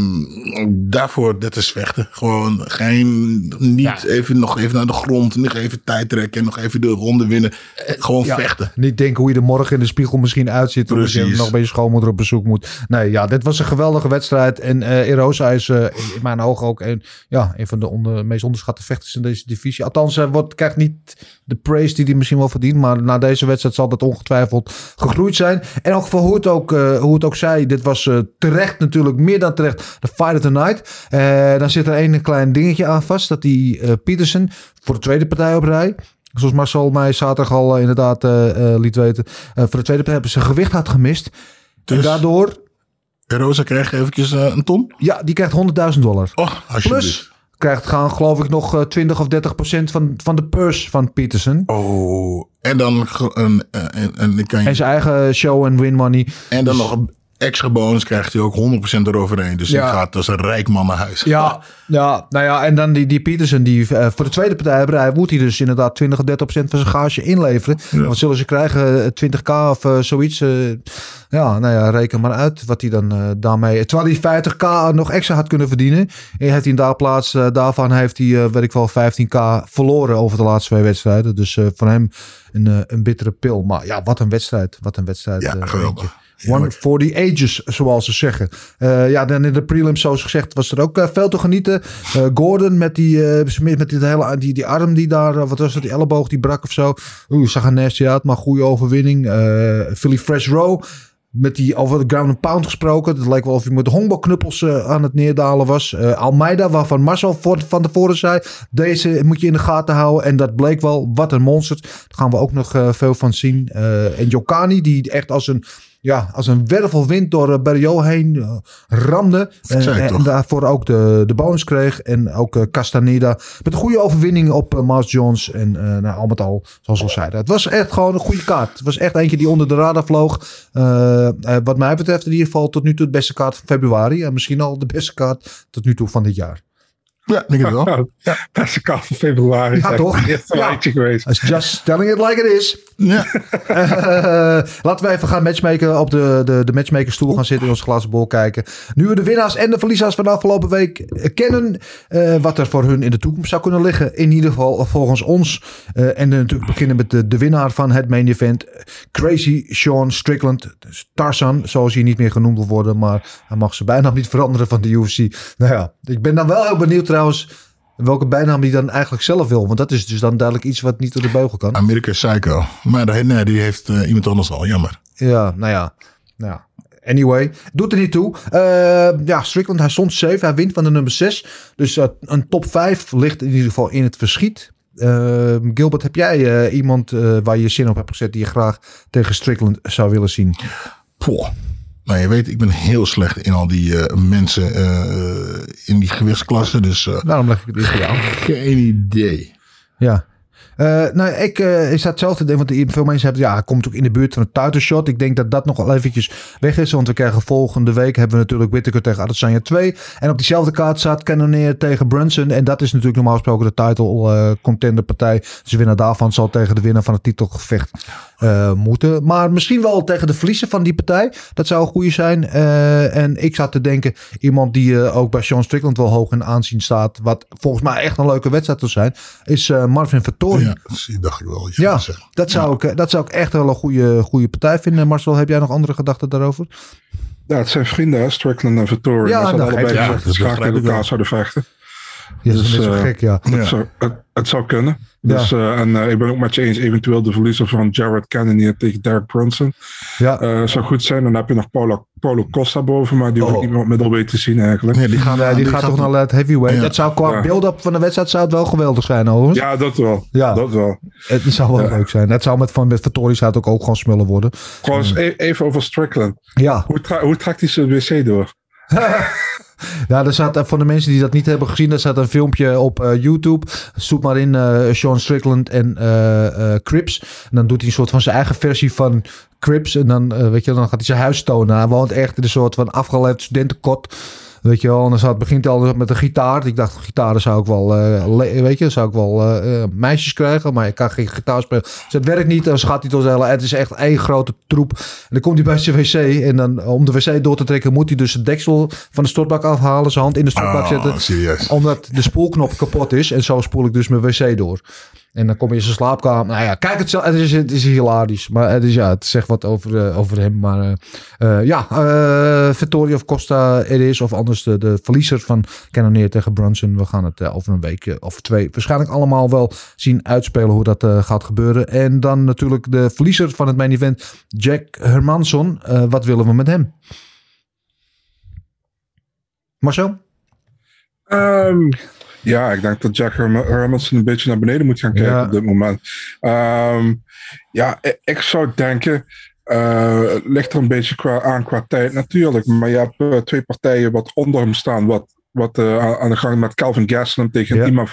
daarvoor, dat is vechten. Gewoon geen, niet Ja. even, nog even naar de grond, nog even tijd trekken en nog even de ronde winnen. Gewoon Ja, vechten. Niet denken hoe je er morgen in de spiegel misschien uitziet. Of je nog bij je schoonmoeder op bezoek moet. Nee, ja, dit was een geweldige wedstrijd. En eh Erosa is eh, in mijn ogen ook een, ja, een van de onder, meest onderschatte vechters in deze divisie. Althans, hij wordt, krijgt niet de praise die hij misschien wel verdient. Maar na deze wedstrijd zal dat ongetwijfeld gegroeid zijn. En ook het ook, eh, hoe het ook zei. Dit was eh, terecht natuurlijk, meer dan terecht. De fight of the night. Eh, dan zit er één klein dingetje aan vast. Dat die eh Peterson voor de tweede partij op rij. Zoals Marcel mij zaterdag al inderdaad liet weten. voor de tweede partij hebben ze gewicht had gemist. En Dus daardoor, Erosa kreeg eventjes een ton. ja, die krijgt 100.000 dollar. Oh. Plus krijgt gaan geloof ik nog eh, 20 of 30 procent van, van de purse van Peterson. Oh, en dan een, eh, en, en, dan kan je En zijn eigen show en win money. En dan Dus- nog een extra bonus krijgt hij ook 100% eroverheen. Dus Ja. die gaat als een rijk man naar huis. Ja, ja, nou ja, en dan die, die Peterson, die eh, voor de tweede partij moet hij dus inderdaad 20 of 30 procent van zijn gage inleveren. Want zullen ze krijgen eh, 20k of eh, zoiets. eh, ja, nou ja, reken maar uit wat hij dan eh, daarmee. Terwijl hij 50k nog extra had kunnen verdienen. En heeft hij in daar plaats eh, daarvan heeft hij, eh, weet ik wel, 15k verloren over de laatste twee wedstrijden. Dus eh, voor hem een, eh, een bittere pil. Maar ja, wat een wedstrijd. Wat een wedstrijd. Ja, eh, geweldig. One for the ages, zoals ze zeggen. Eh, ja, dan in de prelims, zoals gezegd, was er ook eh, veel te genieten. Eh, Gordon met die, met die, hele, die, die arm die daar, wat was het, die elleboog die brak of zo. Oeh, zag er nasty uit, maar goede overwinning. Philly Fresh Row. Met die over de ground and pound gesproken. Het leek wel of hij met honkbalknuppels eh, aan het neerdalen was. Almeida, waarvan Marcel van tevoren zei. Deze moet je in de gaten houden. En dat bleek wel. Wat een monster. Daar gaan we ook nog veel van zien. En Jokani, die echt als een, ja, als een wervelwind door uh, Berrio heen eh, ramde. ik En, daarvoor ook de, de bonus kreeg. En ook eh, Castaneda. Met een goede overwinning op Mars Jones. En eh nou, al met al, zoals we al zeiden. Het was echt gewoon een goede kaart. Het was echt eentje die onder de radar vloog. Wat mij betreft in ieder geval tot nu toe de beste kaart van februari. En misschien al de beste kaart tot nu toe van dit jaar. Ja, denk ik wel. Ja, ja. Beste kaart van februari. Ja, toch? Het eerste Ja. lijntje geweest. It's just telling it like it is. Ja. Uh, laten we even gaan matchmaken op de, de, de matchmakerstoel gaan zitten in ons glazen bol kijken. Nu we de winnaars en de verliezers van de afgelopen week kennen. Uh, wat er voor hun in de toekomst zou kunnen liggen. In ieder geval volgens ons. Uh, en natuurlijk beginnen met de, de winnaar van het main event. Crazy Sean Strickland. Tarzan, zoals hij niet meer genoemd wil worden. Maar hij mag zijn bijnaam niet veranderen van de UFC. Nou ja, ik ben dan wel heel benieuwd trouwens. Welke bijnaam die dan eigenlijk zelf wil. Want dat is dus dan duidelijk iets wat niet door de beugel kan. Amerika Psycho. Maar nee, die heeft uh, iemand anders al. Jammer. Ja, nou ja. Nou ja. Anyway, doet er niet toe. Uh, ja, Strickland, hij stond 7. Hij wint van de nummer 6. Dus uh, een top 5 ligt in ieder geval in het verschiet. Uh, Gilbert, heb jij iemand waar je zin op hebt gezet die je graag tegen Strickland zou willen zien? Poh. Nou, je weet, ik ben heel slecht in al die uh, mensen uh, in die gewichtsklassen. Dus, uh, Daarom leg ik het weer voor jou. Geen idee. Ja. Eh, nou, ik eh, is hetzelfde ding. Want veel mensen hebben, ja, hij komt ook in de buurt van een title shot. Ik denk dat dat nog wel eventjes weg is. Want we krijgen volgende week hebben we natuurlijk Whittaker tegen Adesanya 2. En op diezelfde kaart staat Cannonier tegen Brunson. En dat is natuurlijk normaal gesproken de title eh, contender partij. Dus de winnaar daarvan zal tegen de winnaar van het titelgevecht moeten. Maar misschien wel tegen de verliezer van die partij. Dat zou een goede zijn. En ik zat te denken, iemand die ook bij Sean Strickland wel hoog in aanzien staat. Wat volgens mij echt een leuke wedstrijd zal zijn. Is Marvin Vettori. Ja, zie, dacht ik wel. dat je Ja, dat zou, ik, eh, dat zou ik echt wel een goede, goede partij vinden. Marcel, heb jij nog andere gedachten daarover? Ja, het zijn vrienden, hè, Strickland en Vittori. Ja, ze dat hadden allebei gezegd dat ze Ja, dat elkaar zouden vechten. Ja, dat is Dus, eh, gek, ja. Het, Ja. zou, het, het zou kunnen. Ja. Dus, eh, en eh, ik ben ook met je eens, eventueel de verliezer van Jared Cannonier tegen Derek Brunson. Ja, Eh zou goed zijn. Dan heb je nog Paulo, Paulo Costa boven, maar die hoef Oh. ik niet meer op middleweight te zien eigenlijk. Nee, die gaan, Ja, die, gaat toch naar het heavyweight. Ja. Dat zou qua Ja. beeld-up van de wedstrijd zou het wel geweldig zijn, overigens. Ja, dat wel. Ja. Dat wel. Het zou wel Ja. leuk zijn. Het zou met, van, Vettori zou het ook, ook gewoon smullen worden. Trouwens, e- even over Strickland. Ja, Hoe, tra- hoe trekt hij zijn wc door? ja er staat, voor de mensen die dat niet hebben gezien, er staat een filmpje op eh, YouTube. Zoek maar in eh, Sean Strickland en eh, Crips. En dan doet hij een soort van zijn eigen versie van Crips. En dan, weet je, dan gaat hij zijn huis tonen. Hij woont echt in een soort van afgeleid studentenkot. Weet je wel, en dan staat, begint al met een gitaar. Ik dacht, gitaren zou ik wel, eh, weet je, zou ik wel eh, eh, meisjes krijgen. Maar ik kan geen gitaar spelen. Dus het werkt niet. Dan gaat hij tot hele, het is echt één grote troep. En dan komt hij bij zijn wc. En dan, om de wc door te trekken, moet hij dus het deksel van de stortbak afhalen. Zijn hand in de stortbak Ah, zetten. serieus. Omdat de spoelknop kapot is. En zo spoel ik dus mijn wc door. En dan kom je in zijn slaapkamer. Nou ja, kijk het zelf. Het is, het is hilarisch. Maar het, is, ja, het zegt wat over, eh, over hem. Maar eh, eh, ja, Vittorio of Costa het is. Of anders de, de verliezer van Cannonier tegen Brunson. We gaan het over een week of twee waarschijnlijk allemaal wel zien uitspelen hoe dat gaat gebeuren. En dan natuurlijk de verliezer van het main event, Jack Hermansson. Eh, wat willen we met hem? Marcel? Ehm, ja, ik denk dat Jack Herm- Hermanson een beetje naar beneden moet gaan kijken Ja. op dit moment. Ehm, ja, ik, ik zou denken, het ligt er een beetje qua, aan qua tijd natuurlijk, maar je hebt eh, twee partijen wat onder hem staan, wat, wat eh, aan- de gang met Calvin Gastelum tegen Ja.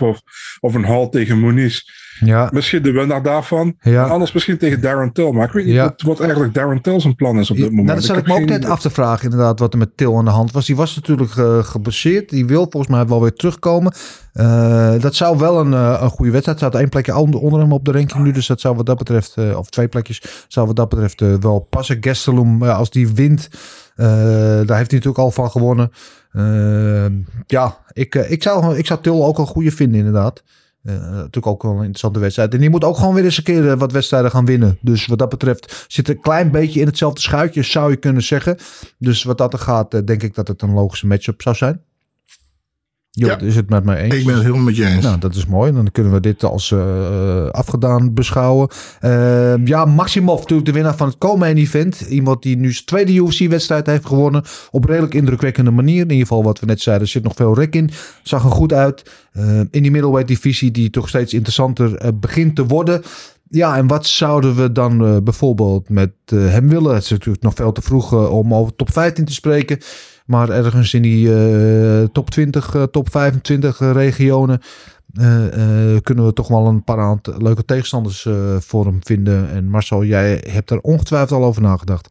Of een Hall tegen Muniz. Ja, Misschien de winnaar daarvan. ja. Anders misschien tegen Darren Till. Maar ik weet niet Ja. wat, wat eigenlijk Darren Till zijn plan is op dit moment. Nou, dat zat ik me ook net af te vragen, inderdaad, wat er met Til aan de hand was. Die was natuurlijk geblesseerd. Die wil volgens mij wel weer terugkomen. Eh, dat zou wel een, een goede wedstrijd zijn. één plekje onder, onder hem op de ranking nu. Dus dat zou wat dat betreft, of twee plekjes, zou wat dat betreft wel passen. Gastelum, als die wint, daar heeft hij natuurlijk al van gewonnen. Eh, ja, ik, eh, ik, zou, ik zou Til ook een goede vinden, inderdaad. Eh, natuurlijk ook wel een interessante wedstrijd. En die moet ook gewoon weer eens een keer eh, wat wedstrijden gaan winnen. Dus wat dat betreft zit een klein beetje in hetzelfde schuitje, zou je kunnen zeggen. Dus wat dat er gaat, denk ik dat het een logische matchup zou zijn. Jo, Ja. is het met mij eens? Ik ben het helemaal met je eens. Nou, dat is mooi. Dan kunnen we dit als eh, eh, afgedaan beschouwen. Eh, ja, Maximov, natuurlijk de winnaar van het co-main event. Iemand die nu zijn tweede UFC-wedstrijd heeft gewonnen. Op redelijk indrukwekkende manier. In ieder geval wat we net zeiden, er zit nog veel rek in. Zag er goed uit. Eh, in die middleweight divisie die toch steeds interessanter eh, begint te worden. Ja, en wat zouden we dan bijvoorbeeld met hem willen? Het is natuurlijk nog veel te vroeg om over top 15 te spreken. Maar ergens in die eh, top 20, eh, top 25 eh, regionen kunnen we toch wel een paar aantal leuke tegenstanders voor hem vinden. En Marcel, jij hebt er ongetwijfeld al over nagedacht.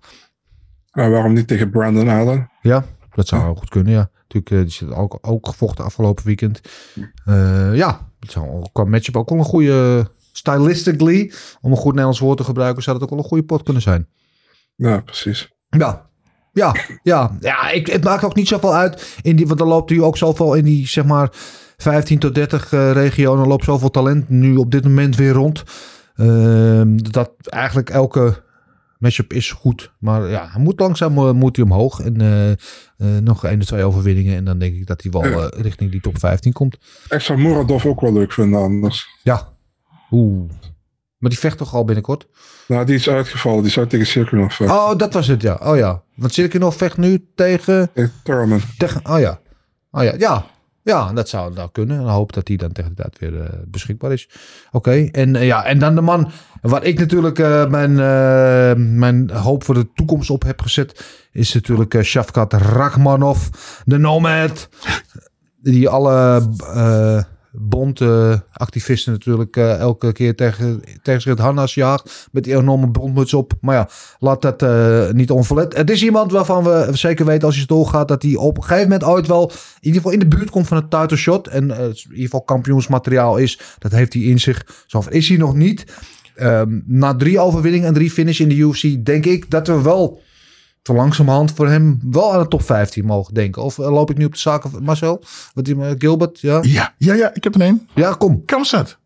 Waarom niet tegen Brandon Allen? Ja, dat zou ook goed kunnen, ja. Natuurlijk, die zit ook, ook gevochten afgelopen weekend. Ja, het zou ook qua matchup ook wel een goede... Stylistically, om een goed Nederlands woord te gebruiken, zou dat ook wel een goede pot kunnen zijn. Ja, precies. Ja. Ja, ja, ja ik, het maakt ook niet zoveel uit. In die, want er loopt nu ook zoveel in die, zeg maar, 15 tot 30 eh regionen. loopt zoveel talent nu op dit moment weer rond. Ehm, dat eigenlijk elke matchup is goed. Maar ja, hij moet langzaam eh, moet hij omhoog. En eh, nog één of twee overwinningen. En dan denk ik dat hij wel richting die top 15 komt. Ik zou Muradov ook wel leuk vinden anders. Ja. Oeh. Maar die vecht toch al binnenkort? Nou, die is uitgevallen. Die zou tegen Sirkunov vechten. Oh, dat was het, ja. Oh ja. Want Sirkinov vecht nu tegen... Tegen Thurman. Tegen, oh ja. Oh ja, ja. Ja, dat zou nou kunnen. En hoop dat hij dan tegen de tijd weer eh, beschikbaar is. Oké, en, eh, ja, en dan de man waar ik natuurlijk eh, mijn, mijn hoop voor de toekomst op heb gezet... is natuurlijk Shavkat Rachmanov, de Nomad. Die alle bondactivisten natuurlijk eh, elke keer tegen, tegen zich het harnas jaagt. Met die enorme bondmuts op. Maar ja, laat dat eh, niet onverlet. Het is iemand waarvan we zeker weten als hij doorgaat dat hij op een gegeven moment ooit wel in ieder geval in de buurt komt van het shot. En eh, in ieder geval kampioensmateriaal is. Dat heeft hij in zich. Zo is hij nog niet. Ehm, na drie overwinningen en drie finish in de UFC denk ik dat we wel zo langzamerhand voor hem wel aan de top 15 mogen denken. Of eh, loop ik nu op de zaken van Marcel? Wat die, eh, Gilbert? Ja? Ja, ja, ja, ik heb er een. ja, kom. Kamstad.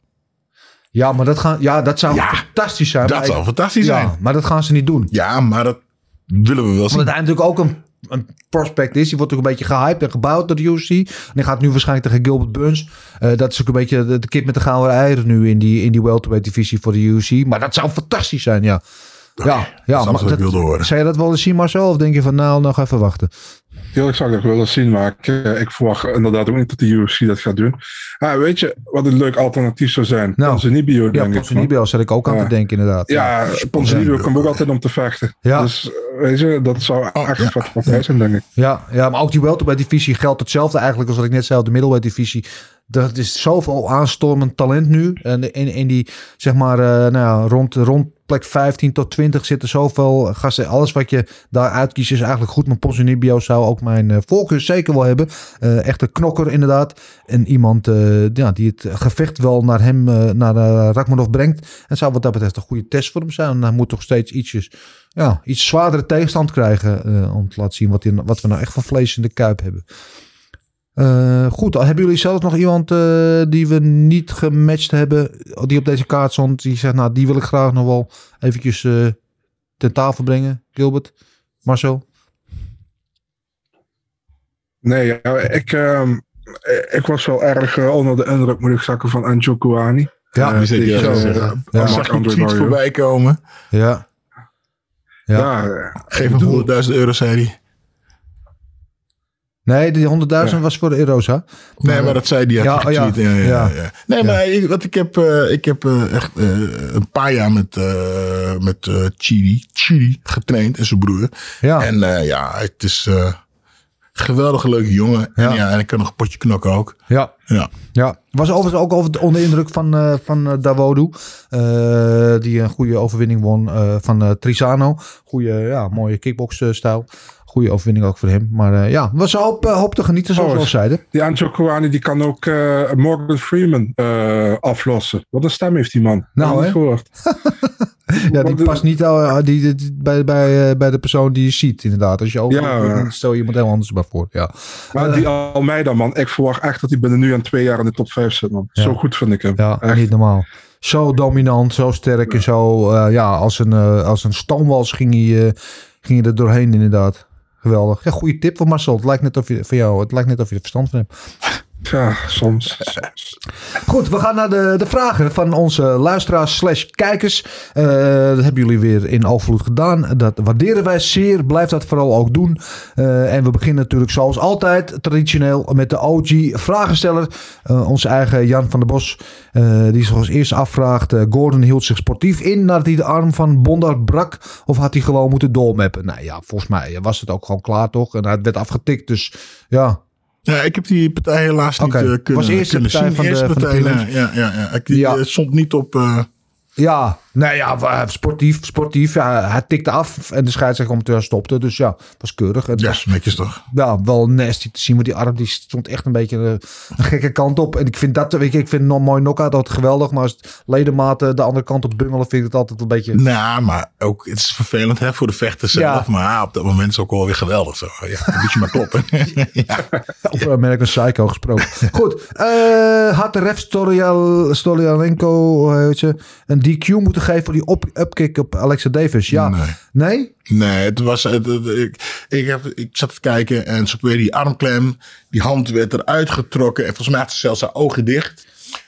Ja, maar dat, gaan, ja, dat zou Ja, fantastisch zijn. Dat zou ik- fantastisch ja, zijn. maar dat gaan ze niet doen. Ja, maar dat willen we wel zien. Omdat hij natuurlijk ook een, een prospect is. Die wordt ook een beetje gehyped en gebouwd door de UFC. En die gaat nu waarschijnlijk tegen Gilbert Burns. Eh, dat is ook een beetje de, de kip met de gouden eieren nu in die, in die welterweight divisie voor de UFC. Maar dat zou fantastisch zijn, ja. Ja, ja, wat ik wilde horen. Zou je dat wel eens zien, Marcel? Of denk je van, nou, nog even wachten? Zou ik dat willen zien, maar ik, eh, ik verwacht inderdaad ook niet dat de UFC dat gaat doen. Ah, weet je wat een leuk alternatief zou zijn? Nou, Ponzinibbio, Ja, denk ik. man. Ponzinibbio zat ik ook aan Ja. te denken, inderdaad. Ja, Ponzinibbio komt ook altijd om te vechten. Ja. Dus eh, weet je, dat zou Oh, echt ja. vet partij zijn, denk ik. Ja, ja, maar ook die welterweight divisie geldt hetzelfde eigenlijk als wat ik net zei op de middleweight divisie. Dat is zoveel aanstormend talent nu. En in, in die, zeg maar, eh, nou ja, rond, rond plek 15 tot 20 zitten zoveel gasten. Alles wat je daar uitkiest is eigenlijk goed. Maar Ponzinibbio zou ook mijn eh, voorkeur zeker wel hebben. Eh echt een knokker inderdaad. En iemand eh, ja, die het gevecht wel naar hem, eh, naar uh, Rakmanov brengt. En zou wat dat betreft een goede test voor hem zijn. En hij moet toch steeds ietsjes, ja, iets zwaardere tegenstand krijgen. eh, om te laten zien wat, hij- wat we nou echt van vlees in de kuip hebben. Eh, goed, hebben jullie zelf nog iemand eh, die we niet gematcht hebben, die op deze kaart stond, die zegt, nou, die wil ik graag nog wel eventjes eh ten tafel brengen, Gilbert, Marcel? Nee, ja, ik, ehm, ik was wel erg onder de indruk, moet ik zeggen, van Anjo Kouani. Ja, Die zit die, hier zo. Ja. Mark Zag tweets Barrio. voorbij komen? Ja. Ja. Ja, Geef hem 100.000 euro, zei hij. Nee, die 100.000 was voor de Erosa. Nee, maar dat zei. Ja, had oh ja. ja, ja, Ja. Nee, maar ik, wat ik heb, eh, ik heb eh, echt eh, een paar jaar met, met Chidi, Chidi getraind en zijn broer. Ja. En ja, het is geweldige leuke jongen. Ja. En ja, en ik kan nog een potje knokken ook. Ja. Ja. Ja, was overigens ook over onder de indruk van, eh van Dawodu. die een goede overwinning won van Trisano. Goede, ja, mooie kickbox-stijl. Goede overwinning ook voor hem. Maar eh, ja, was een hoop, eh, hoop te genieten, zoals we al zeiden. die Anjo Kouani die kan ook eh, Morgan Freeman aflossen. Wat een stem heeft die man. Nou, hè? gehoord. Ja, die past niet eh, die, die- bij, bij, bij de persoon die je ziet, inderdaad. Als je ook, Ja, stel je iemand heel anders bij voor. Ja. Maar die Almeida, man. Ik verwacht echt dat hij binnen nu en twee jaar in de top 5 zit, man. Ja. Zo goed vind ik hem. Ja, Echt. niet normaal. Zo dominant, zo sterk en zo. ja, als een, eh, als een stoomwals ging hij, ging hij er doorheen, inderdaad. Geweldig. Ja, goede tip van Marcel. Het lijkt net of je, van jou, het lijkt net of je er verstand van hebt. Ja, soms. Goed, we gaan naar de, de vragen van onze luisteraars slash kijkers. Eh, dat hebben jullie weer in overvloed gedaan. Dat waarderen wij zeer. Blijf dat vooral ook doen. Eh, en we beginnen natuurlijk zoals altijd traditioneel met de OG vragensteller. Eh, onze eigen Jan van der Bos. die zoals eerst afvraagt. eh, Gordon hield zich sportief in nadat hij de arm van Bondar brak. Of had hij gewoon moeten doormappen? Nou ja, volgens mij was het ook gewoon klaar toch? En hij werd afgetikt. Dus ja, Ja, ik heb die partij helaas niet eh, kunnen, Was de kunnen partij zien. van de- van de partij, ja, ja, ja. Ik, die Ja. eh, stond niet op... eh, Ja, nou ja, sportief, sportief. Ja, hij tikte af en de scheidsrechter stopte. Dus ja, was keurig. Het ja, was netjes toch? ja, wel nasty te zien. Want die arm die stond echt een beetje eh, een gekke kant op. En ik vind dat, weet je, ik vind een mooi knockout altijd geweldig. Maar als het ledematen de andere kant op bungelen, vind ik het altijd een beetje... Nou, maar ook, het is vervelend hè, voor de vechters zelf. Ja. Maar op dat moment is het ook wel weer geweldig. Zo. Ja, dan moet je maar kloppen. ja. Over American Psycho gesproken. Goed. eh, had de ref Storial, Storialenko eh, je, een DQ moeten geven voor die op, upkick op Alexa Davis? Ja. Nee. Nee? Nee, het was, het, het- ik, ik, heb, ik zat te kijken en ze probeerde die armklem. Die hand werd eruit getrokken. En volgens mij had ze zelfs haar ogen dicht.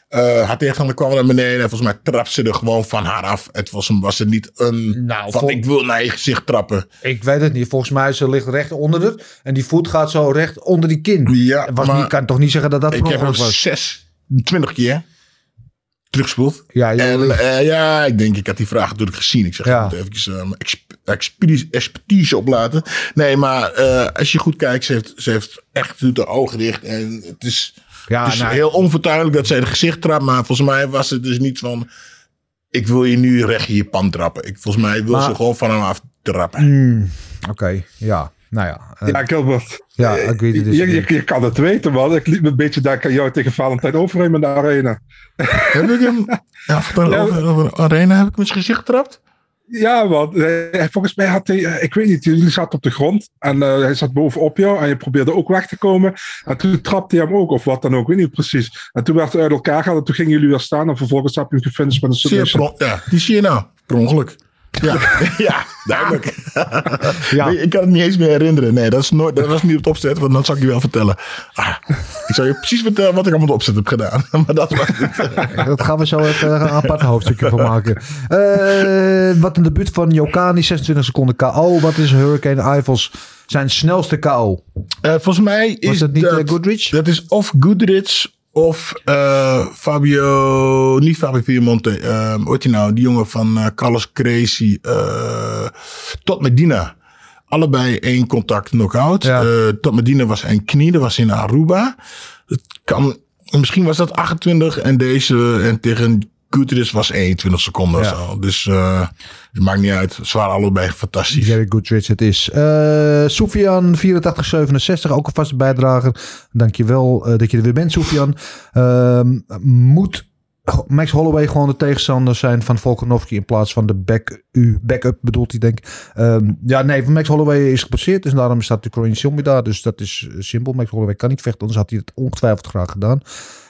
Eh haar tegenstander kwam naar beneden. En volgens mij trapte ze er gewoon van haar af. Het was, was het niet een Nou, van vol- ik wil naar je gezicht trappen. Ik weet het niet. Volgens mij ze ligt recht onder haar. En die voet gaat zo recht onder die kin. Ja, was maar niet, kan toch niet zeggen dat dat ik heb was? zes, twintig keer Ja, ja. En eh, ja, ik denk, ik had die vraag natuurlijk gezien. Ik zeg, Ja. ik moet eventjes, eh, mijn exp- expeditie- expertise oplaten. Nee, maar eh, als je goed kijkt, ze heeft, ze heeft echt de ogen dicht. En het is, Ja, het is nou, heel onvertuidelijk dat zij de gezicht trapt. Maar volgens mij was het dus niet van... Ik wil je nu recht in je pan trappen. Ik, volgens mij wil Maar- ze gewoon van hem af trappen. Hmm, Oké, ja. Nou ja. eh, Ja, Gilbert. ja, ik weet het dus. Je, je, je kan het weten, man. Ik liep me een beetje denken aan jou tegen Valentijn Overheem in de arena. Heb ik hem... Ja, vertel Ja, over, over de arena heb ik met zijn gezicht getrapt? Ja, man. Eh, Volgens mij had hij, eh, ik weet niet, jullie zaten op de grond en eh, hij zat bovenop jou en je probeerde ook weg te komen. En toen trapte hij hem ook, of wat dan ook, ik weet niet precies. En toen werd hij uit elkaar gehaald en toen gingen jullie weer staan en vervolgens heb je hem gefinished met een submission. ja, die zie je nou. Per ongeluk. Ja, ja duidelijk. Ja. Nee, ik kan het niet eens meer herinneren. Nee, dat, is nooit, dat was niet op het opzet, want dat zal ik je wel vertellen. Ah, ik zal je precies vertellen wat ik het opzet heb gedaan. Maar dat was het. Dat gaan we zo even een apart hoofdstukje van maken. Eh, wat een debuut van Jokani, 26 seconden KO. Wat is Hurricane Ivals zijn snelste KO? Eh, volgens mij is Was dat niet dat, eh, Goodrich? dat is of Goodrich of eh, Fabio, niet Fabio Piemonte. hoe heet die nou? Die jongen van eh, Carlos Crazy. eh tot Medina. Allebei één contact knockout. Ja. Tot Medina was een knie, dat was in Aruba. Het kan, misschien was dat 28 en deze en tegen Goodrich was 21 seconden Ja. zo. Dus eh het maakt niet uit. Waren allebei fantastisch. Jerry Goodrich het is. Eh Soufian 8467, ook een vaste bijdrager. Dankjewel uh, dat je er weer bent, Soufian. Ehm moet Max Holloway gewoon de tegenstander zijn van Volkanovski in plaats van de back u backup bedoelt hij denk ik. Um, ja nee, Max Holloway is gepasseerd dus daarom staat de Corinne Zombie daar. Dus dat is simpel. Max Holloway kan niet vechten, anders had hij het ongetwijfeld graag gedaan.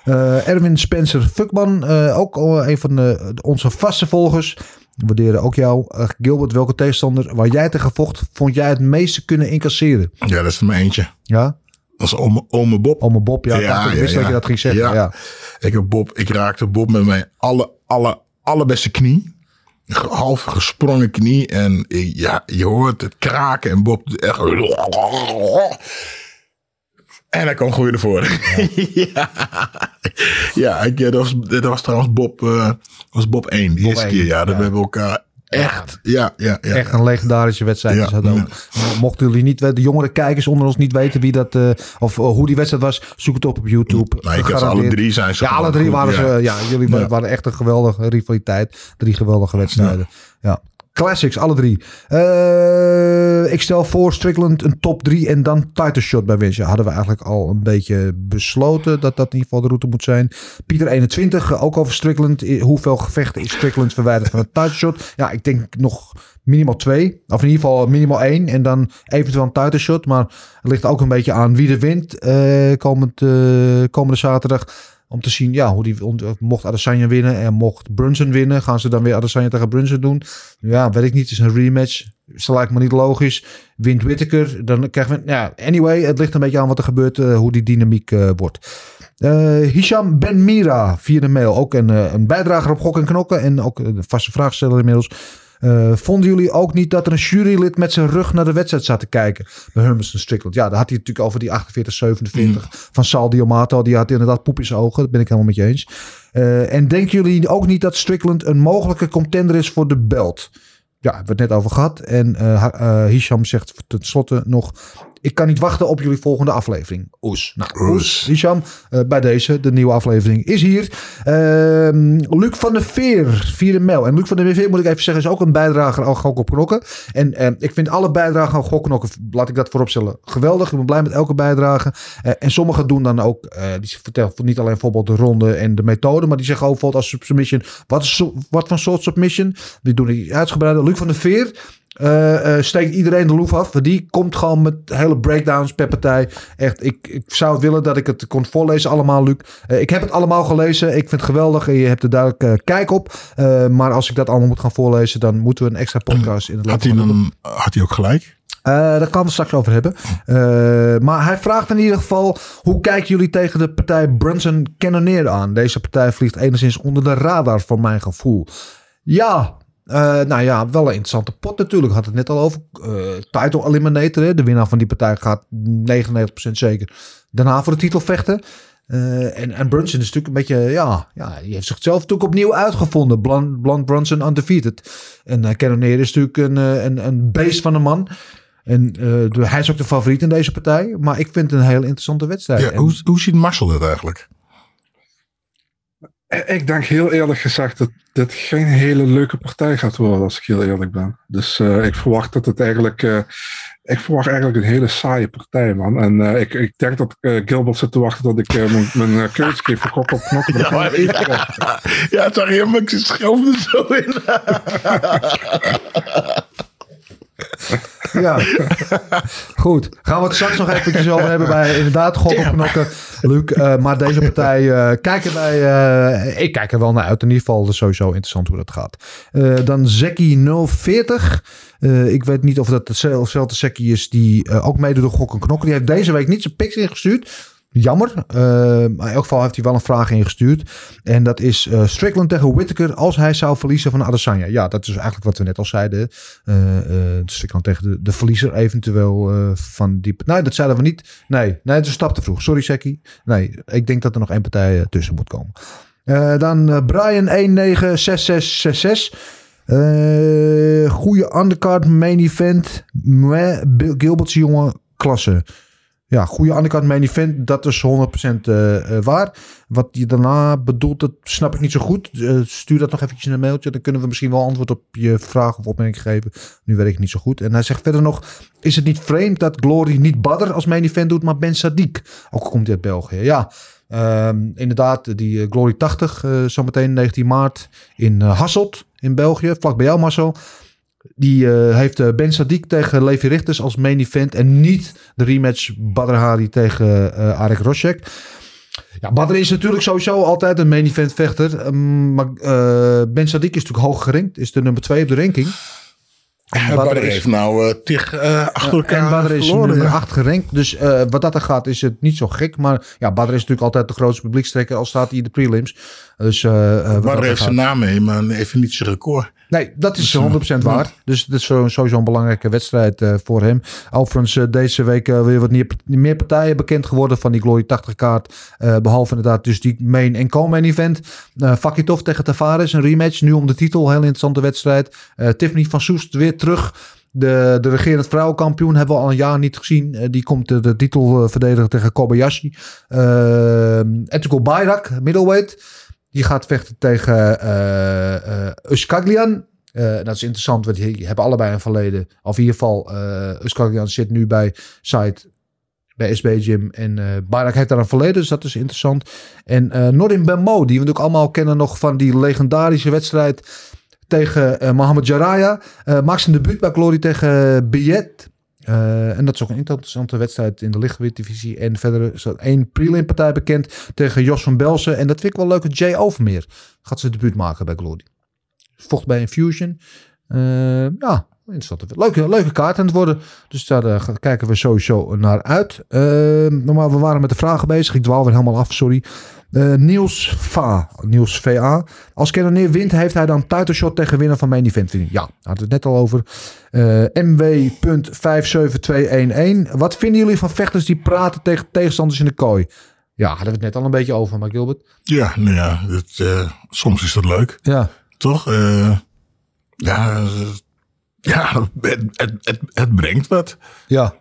Uh, Erwin Spencer Fuckman, uh, ook een van de, onze vaste volgers. Waarderen ook jou. Uh, Gilbert, welke tegenstander waar jij tegen vocht, vond jij het meeste kunnen incasseren? Ja, dat is maar eentje. Ja? Dat is ome, ome Bob. Ome Bob, ja. ja, ik wist ja, dat je dat ging zeggen. Ja. ja. Ik, heb Bob, ik raakte Bob met mijn alle, alle, allerbeste knie. Half gesprongen knie. En ja, je hoort het kraken. En Bob echt... En hij kwam gewoon ervoor. Ja, ja ik, dat, was, dat was trouwens Bob, uh, was Bob 1. Die eerste keer. Ja, dat we hebben elkaar echt, ja, ja, ja. Echt een legendarische wedstrijd. Ja. Mochten jullie niet, de jongere kijkers onder ons niet weten wie dat, uh, of hoe die wedstrijd was, zoek het op op YouTube. Ik alle drie zijn ze. Ja, alle drie waren ze. Ja, jullie waren echt een geweldige rivaliteit. Drie geweldige wedstrijden. Ja. Classics, alle drie. Uh, ik stel voor Strickland een top 3 en dan title shot bij Winsje. Hadden we eigenlijk al een beetje besloten dat dat in ieder geval de route moet zijn. Pieter 21, ook over Strickland. Hoeveel gevechten is Strickland verwijderd van een title shot? Ja, ik denk nog minimaal twee. Of in ieder geval minimaal één. En dan eventueel een title shot. Maar het ligt ook een beetje aan wie er wint komend, komende zaterdag. Om te zien, ja, hoe die mocht Adesanya winnen en mocht Brunson winnen. Gaan ze dan weer Adesanya tegen Brunson doen? Ja, weet ik niet. Het is een rematch. Dat lijkt me niet logisch. Wint Whittaker, dan krijgen we... Ja, anyway, het ligt een beetje aan wat er gebeurt. Uh, hoe die dynamiek uh, wordt. Uh, Hisham Ben Mira, vierde mail. Ook een, een bijdrager op Gok en Knokken. En ook een vaste vraagsteller inmiddels. Uh, vonden jullie ook niet dat er een jurylid met zijn rug naar de wedstrijd zat te kijken? Bij Hermiston Strickland. Ja, daar had hij natuurlijk over die 48, 47 mm. van Sal Diomato. Die had inderdaad poep in zijn ogen. Dat ben ik helemaal met je eens. Uh, en denken jullie ook niet dat Strickland een mogelijke contender is voor de belt? Ja, hebben we het net over gehad. En uh, Hisham zegt tenslotte nog... Ik kan niet wachten op jullie volgende aflevering. Oes. Nou, Oes. Hisham, uh, bij deze, de nieuwe aflevering is hier. Uh, Luc van der Veer, vierde mail. En Luc van der Veer, moet ik even zeggen, is ook een bijdrager aan Gok op Knokken. En uh, ik vind alle bijdragen aan Gok Knokken, laat ik dat vooropstellen, geweldig. Ik ben blij met elke bijdrage. Uh, en sommigen doen dan ook, uh, die vertellen niet alleen bijvoorbeeld de ronde en de methode, maar die zeggen ook bijvoorbeeld als submission, wat, is, wat voor soort submission? Die doen die uitgebreide. Luc van der Veer, uh, uh, steekt iedereen de loef af. Die komt gewoon met hele breakdowns per partij. Echt, ik, ik zou willen dat ik het kon voorlezen allemaal, Luc. Uh, ik heb het allemaal gelezen. Ik vind het geweldig. En je hebt er duidelijk kijk op. maar als ik dat allemaal moet gaan voorlezen, dan moeten we een extra podcast in het had hij, dan, had hij ook gelijk? Uh, daar kan we straks over hebben. Uh, maar hij vraagt in ieder geval: hoe kijken jullie tegen de partij Brunson Cannoneer aan? Deze partij vliegt enigszins onder de radar, voor mijn gevoel. Ja, uh, nou ja, wel een interessante pot natuurlijk. Had het net al over. title Eliminator. Hè? De winnaar van die partij gaat 99% zeker daarna voor de titel vechten. Eh, en, en Brunson is natuurlijk een beetje, ja, ja, die heeft zichzelf natuurlijk opnieuw uitgevonden. Blunt, Blunt Brunson undefeated. En uh, Cannonier is natuurlijk een, eh, een, een beest van een man. En eh, hij is ook de favoriet in deze partij. Maar ik vind het een heel interessante wedstrijd. Ja, En- hoe, hoe ziet Marcel het eigenlijk? Ik denk heel eerlijk gezegd dat dit geen hele leuke partij gaat worden, als ik heel eerlijk ben. Dus eh, ik verwacht dat het eigenlijk. eh, ik verwacht eigenlijk een hele saaie partij, man. En eh, ik, ik denk dat eh, Gilbert zit te wachten tot ik eh, mijn, mijn keus geef voor kop op knop. Maar. Ja, maar ik schoof er zo in. Ja, goed. Gaan we het straks nog eventjes over hebben bij inderdaad gok op knokken, Luc. Eh, maar deze partij eh, kijken wij... eh, ik kijk er wel naar uit. In ieder geval is sowieso interessant hoe dat gaat. Dan Zekkie 040. Eh, ik weet niet of dat hetzelfde Zekkie is die ook meedoet door gok en knokken. Die heeft deze week niet zijn picks ingestuurd. Jammer. Eh, maar in elk geval heeft hij wel een vraag ingestuurd. En dat is eh, Strickland tegen Whittaker als hij zou verliezen van Adesanya. Ja, dat is eigenlijk wat we net al zeiden. Eh, Strickland tegen de, de verliezer eventueel van die... Nee, dat zeiden we niet. Nee, nee, het is een stap te vroeg. Sorry, Sekkie. Nee, ik denk dat er nog één partij tussen moet komen. Dan Brian 196666. Eh goede undercard main event. Gilbert's jonge klasse. Ja, goede undercard main event. Dat is 100% eh, eh, waar. Wat je daarna bedoelt, dat snap ik niet zo goed. Eh, stuur dat nog eventjes in een mailtje. Dan kunnen we misschien wel antwoord op je vraag of opmerking geven. Nu weet ik niet zo goed. En hij zegt verder nog... Is het niet vreemd dat Glory niet Badr als main event doet, maar Ben Sadiq? Ook komt hij uit België. Ja, ehm, inderdaad. Die Glory 80, eh, zometeen 19 maart in Hasselt in België. Vlak bij jou, Marcel. Die eh, heeft eh, Ben Sadiq tegen Levi Richters als main event. En niet de rematch Badr Hari tegen eh Arek Rosek. Ja, Badr is natuurlijk sowieso altijd een main event vechter. Ehm, maar eh, Ben Sadiq is natuurlijk hoog gerankt. Is de nummer 2 op de ranking. En Badr Badr is- heeft nou eh tig achter elkaar en Badr is verloren, nummer ja. 8 gerankt. Dus wat dat er gaat is het niet zo gek. Maar ja, Badr is natuurlijk altijd de grootste publiekstrekker. Al staat hij in de prelims. Dus, heeft zijn naam mee, maar even niet zijn record. Nee, dat is Dus, 100% waar. Dus dat is sowieso een belangrijke wedstrijd eh, voor hem. Overigens, eh, deze week eh, weer wat meer, meer partijen bekend geworden van die Glory 80 kaart. Eh, behalve inderdaad dus die main en co-main event. Fakitov tegen Tavares, een rematch. Nu om de titel, heel interessante wedstrijd. Tiffany van Soest weer terug. De, de regerend vrouwenkampioen hebben we al een jaar niet gezien. Die komt de, de titel verdedigen tegen Kobayashi. Uh, Etuko Bayrak, middleweight. Die gaat vechten tegen uh, uh, Uskaglian. Uh, dat is interessant, want die hebben allebei een verleden. Of in ieder geval, Uskaglian zit nu bij site bij SB Gym. En uh, Barak heeft daar een verleden, dus dat is interessant. En uh, Norin Benmo, die we natuurlijk allemaal kennen nog van die legendarische wedstrijd tegen uh, Mohamed Jaraya. Uh, maakt zijn debuut bij Glory tegen Biet. Uh, en dat is ook een interessante wedstrijd in de lichtgewichtdivisie. En verder is er één prelim partij bekend tegen Jos van Belsen. En dat vind ik wel leuk. Jay Overmeer gaat zijn debuut maken bij Glory. Vocht bij Infusion. Uh, ja, interessante. Leuke, leuke kaart aan het worden. Dus daar uh, kijken we sowieso naar uit. Normaal, we waren met de vragen bezig. Ik dwaal weer helemaal af, sorry. Uh, Niels Va, Niels VA. Als Cannonier wint, heeft hij dan title shot tegen winnaar van main event. Ja, daar hadden we het net al over. Uh, MW.57211. Wat vinden jullie van vechters die praten tegen tegenstanders in de kooi? Ja, hadden we het net al een beetje over, maar Gilbert. Ja, nou ja, het, uh, soms is dat leuk. Ja. Toch? Uh, ja, ja het, het, het, het brengt wat. Ja.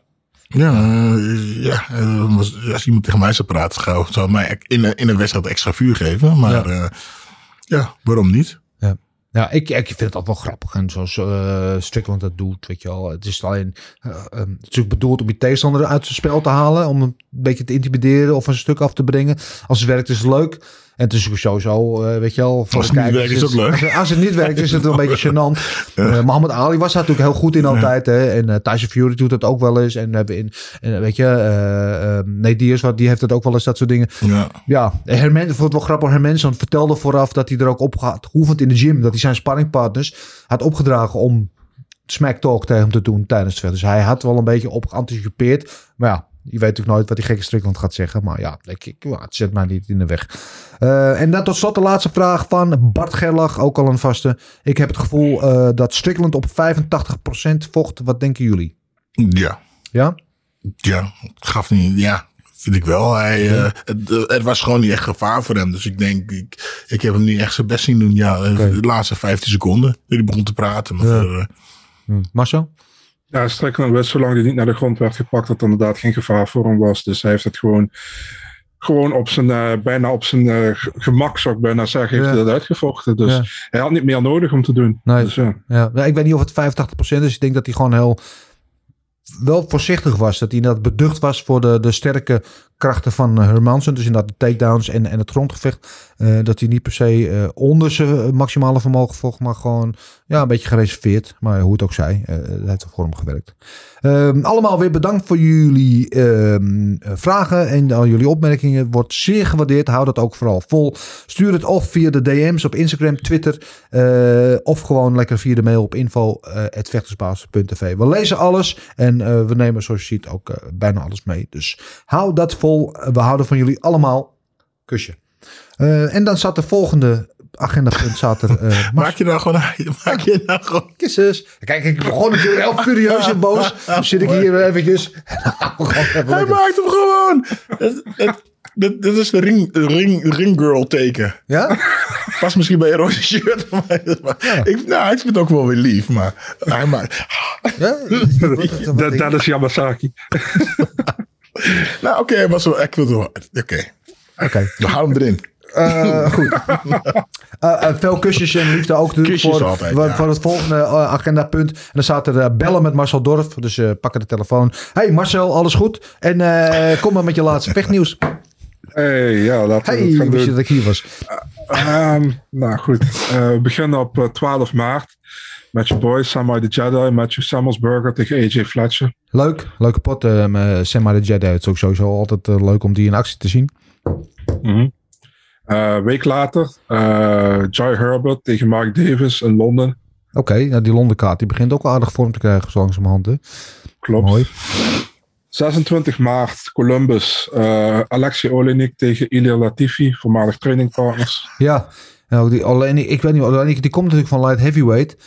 Ja, uh, ja uh, als iemand tegen mij zou praten, zou, zou mij in een, in een wedstrijd extra vuur geven. Maar ja, uh, ja waarom niet? Ja. Ja, ik, ik vind het altijd wel grappig. En zoals uh, Strickland dat doet, weet je wel. Het is alleen uh, um, het is natuurlijk bedoeld om je tegenstander uit zijn spel te halen. Om een beetje te intimideren of een stuk af te brengen. Als het werkt is het leuk. En het is sowieso, uh, weet je wel... Voor als het niet werkt is het ook leuk. Als, als, het niet werkt is het een beetje gênant. Uh, Mohammed Ali was daar natuurlijk heel goed in altijd. Ja. Hè? En uh, Tyson Fury doet dat ook wel eens. En, uh, in, en weet je, uh, Nate Diaz, die heeft het ook wel eens, dat soort dingen. Ja, ja Hermen, ik vond het wel grappig. Hermanson vertelde vooraf dat hij er ook op gaat geoefend in de gym. Dat hij zijn sparringpartners had opgedragen om smack talk tegen hem te doen tijdens het. Dus hij had wel een beetje op geanticipeerd. Maar ja, je weet natuurlijk nooit wat die gekke Strickland gaat zeggen. Maar ja, ik, ik, het zet mij niet in de weg. Uh, en dan tot slot de laatste vraag van Bart Gerlach. Ook al een vaste. Ik heb het gevoel uh, dat Strickland op 85% vocht. Wat denken jullie? Ja. Ja? Ja, gaf niet. Ja, Vind ik wel. Hij, eh, het, eh, het was gewoon niet echt gevaar voor hem. Dus ik denk, ik, ik heb hem niet echt zijn best zien doen. Ja, eh, de laatste 15 seconden. Hij begon te praten. Maar Ja. eh, Hm. Marcel? Ja, Strickland wist zolang hij niet naar de grond werd gepakt, dat er inderdaad geen gevaar voor hem was. Dus hij heeft het gewoon, gewoon op zijn, eh, bijna op zijn eh, gemak, zou ik bijna zeggen, heeft Ja. hij dat uitgevochten. Dus Ja. hij had niet meer nodig om te doen. Nee. Dus, ja. Ja, ik weet niet of het 85% is. Ik denk dat hij gewoon heel wel voorzichtig was. Dat hij inderdaad beducht was voor de, de sterke krachten van eh, Hermansen. Dus inderdaad de takedowns en, en het grondgevecht. Eh, dat hij niet per se eh, onder zijn maximale vermogen vocht. Maar gewoon ja, een beetje gereserveerd. Maar hoe het ook zij. het heeft voor hem gewerkt. Ehm, allemaal weer bedankt voor jullie ehm, eh, vragen en al jullie opmerkingen. Wordt zeer gewaardeerd. Hou dat ook vooral vol. Stuur het of via de DM's op Instagram, Twitter. of gewoon lekker via de mail op info.vechtersbaas.tv. We lezen alles en we nemen zoals je ziet ook bijna alles mee. Dus hou dat vol. We houden van jullie allemaal. Kusje. Eh, en dan zat de volgende agendapunt. Zat er, eh, maak je nou gewoon, maak je nou gewoon Kisses. Kijk, ik begon natuurlijk heel furieus en boos. Dan zit ik hier eventjes. Hij maakt hem gewoon. Dit, is de ring, ring, ring girl teken. Ja? Pas misschien bij een roze shirt. Maar, maar ik, nou, ik vind het ook wel weer lief. Maar maakt... Ja? Dat, dat is Yamasaki. Nou, oké, maar zo, ik wil. Oké, Oké. we houden hem erin. Eh, goed. Eh, eh, veel kusjes en liefde ook natuurlijk Kusjes voor, altijd, voor, ja. voor het volgende eh, agendapunt. En dan staat er bellen met Marcel Dorf. Dus pakken de telefoon. Hey Marcel, alles goed? En eh, kom maar met je laatste vechtnieuws. Hey, ja, laten we Hey, het gaan wist je dat ik hier was? Ehm, nou goed, Eh, we beginnen op eh, 12 maart met je boy Samurai the Jedi, Matthew Samuelsburger tegen AJ Fletcher. Leuk, leuke pot. Sam de Jedi. Het is ook sowieso altijd eh, leuk om die in actie te zien. Eh, week later, Joy Herbert tegen Mark Davis in Londen. Oké, nou die Londenkaart die begint ook wel aardig vorm te krijgen zo langzamerhand. Hè? Klopt. Mooi. 26 maart, Columbus, eh Alexei Olenik tegen Ilir Latifi, voormalig trainingpartners. Ja, en ook die, alleen, ik weet niet, alleen, die komt natuurlijk van light heavyweight.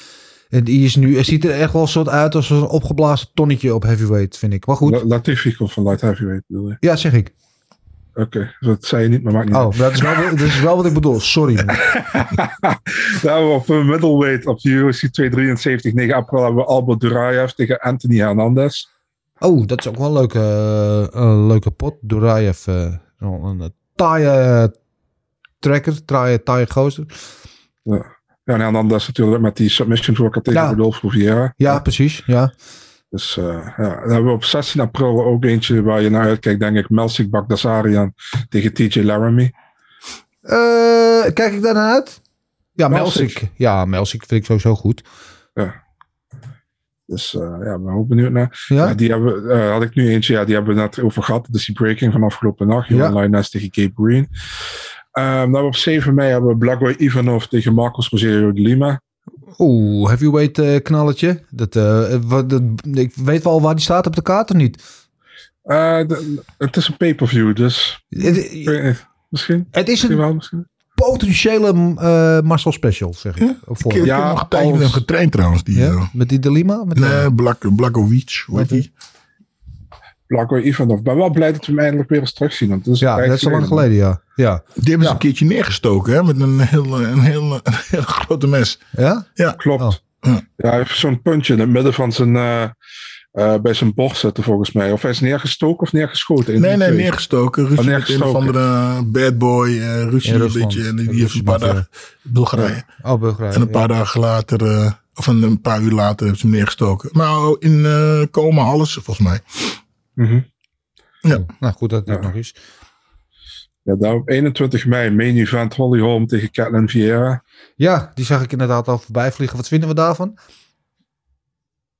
En die is nu, ziet er echt wel een soort uit als een opgeblazen tonnetje op heavyweight, vind ik. Maar goed. La- Latifi komt van light heavyweight, bedoel je? Ja, zeg ik. Oké, dat zei je niet, maar maakt niet Oh, dat is, wel, dat is wel wat ik bedoel. Sorry. we op eh, middleweight op de UFC 273, 9 april hebben we Albert Duraev tegen Anthony Hernandez. Oh, dat is ook wel een leuke, eh, een leuke pot. Duraev, eh een, een taaie tracker, taaie, taaie gozer. Ja. Ja, en Hernandez natuurlijk met die submission voor tegen Ja. Rodolfo. Ja, precies. Ja. Dus eh, ja, dan hebben we op 16 april ook eentje waar je naar uitkijkt, denk ik. Melsik Bagdasarian tegen TJ Laramie. Eh, kijk ik daar naar uit? Ja, Melsik. Melsik. Ja, Melsik vind ik sowieso goed. Ja. Dus eh, ja, ben ook benieuwd naar. Ja? Ja, die hebben, eh, had ik nu eentje, ja, die hebben we net over gehad. Dus die breaking van afgelopen nacht. Ja. Johan Lines tegen Gabe Green. Ehm, dan op 7 mei hebben we Blagoy Ivanov tegen Marcos Rogerio de Lima. Oeh, heavyweight eh knalletje. Dat, eh, wat, dat, ik weet wel waar die staat op de kaart of niet. Eh, de- het is een pay-per-view, dus Het, misschien. het is Misschien een wel, misschien. potentiële eh Marcel Special, zeg ik. Op voor. Ik heb Ja, nog als- getraind trouwens. Die, Ja? eh, Met die Delima? Met nee, Blak, Blakovic, hoe heet die? Blagoy Ivanov. Ik ben wel blij dat we hem eindelijk weer eens terugzien. Want is ja, dat is al lang geleden, ja. Ja? Die hebben ze een keertje neergestoken hè, met een heel, een heel, een heel grote mes. ja? Ja, Klopt. Oh. Ja, hij heeft zo'n puntje in het midden van zijn, eh, eh, bij zijn borst zitten volgens mij. Of hij is neergestoken of neergeschoten. Nee, van nee, neergestoken. Ruzie Oh, met een of neergestoken. andere bad boy. eh ruzie In een beetje. En die In heeft een paar dagen... Bulgarije. Oh, Bulgarije. En een paar dagen later... eh, of een, een paar uur later hebben ze hem neergestoken. Maar in eh coma alles, volgens mij. Mhm. ja. Nou, goed dat het Ja. nog is. Ja, dan op 21 mei, main event Holly Holm tegen Catelyn Vieira. Ja, die zag ik inderdaad al voorbij vliegen. Wat vinden we daarvan?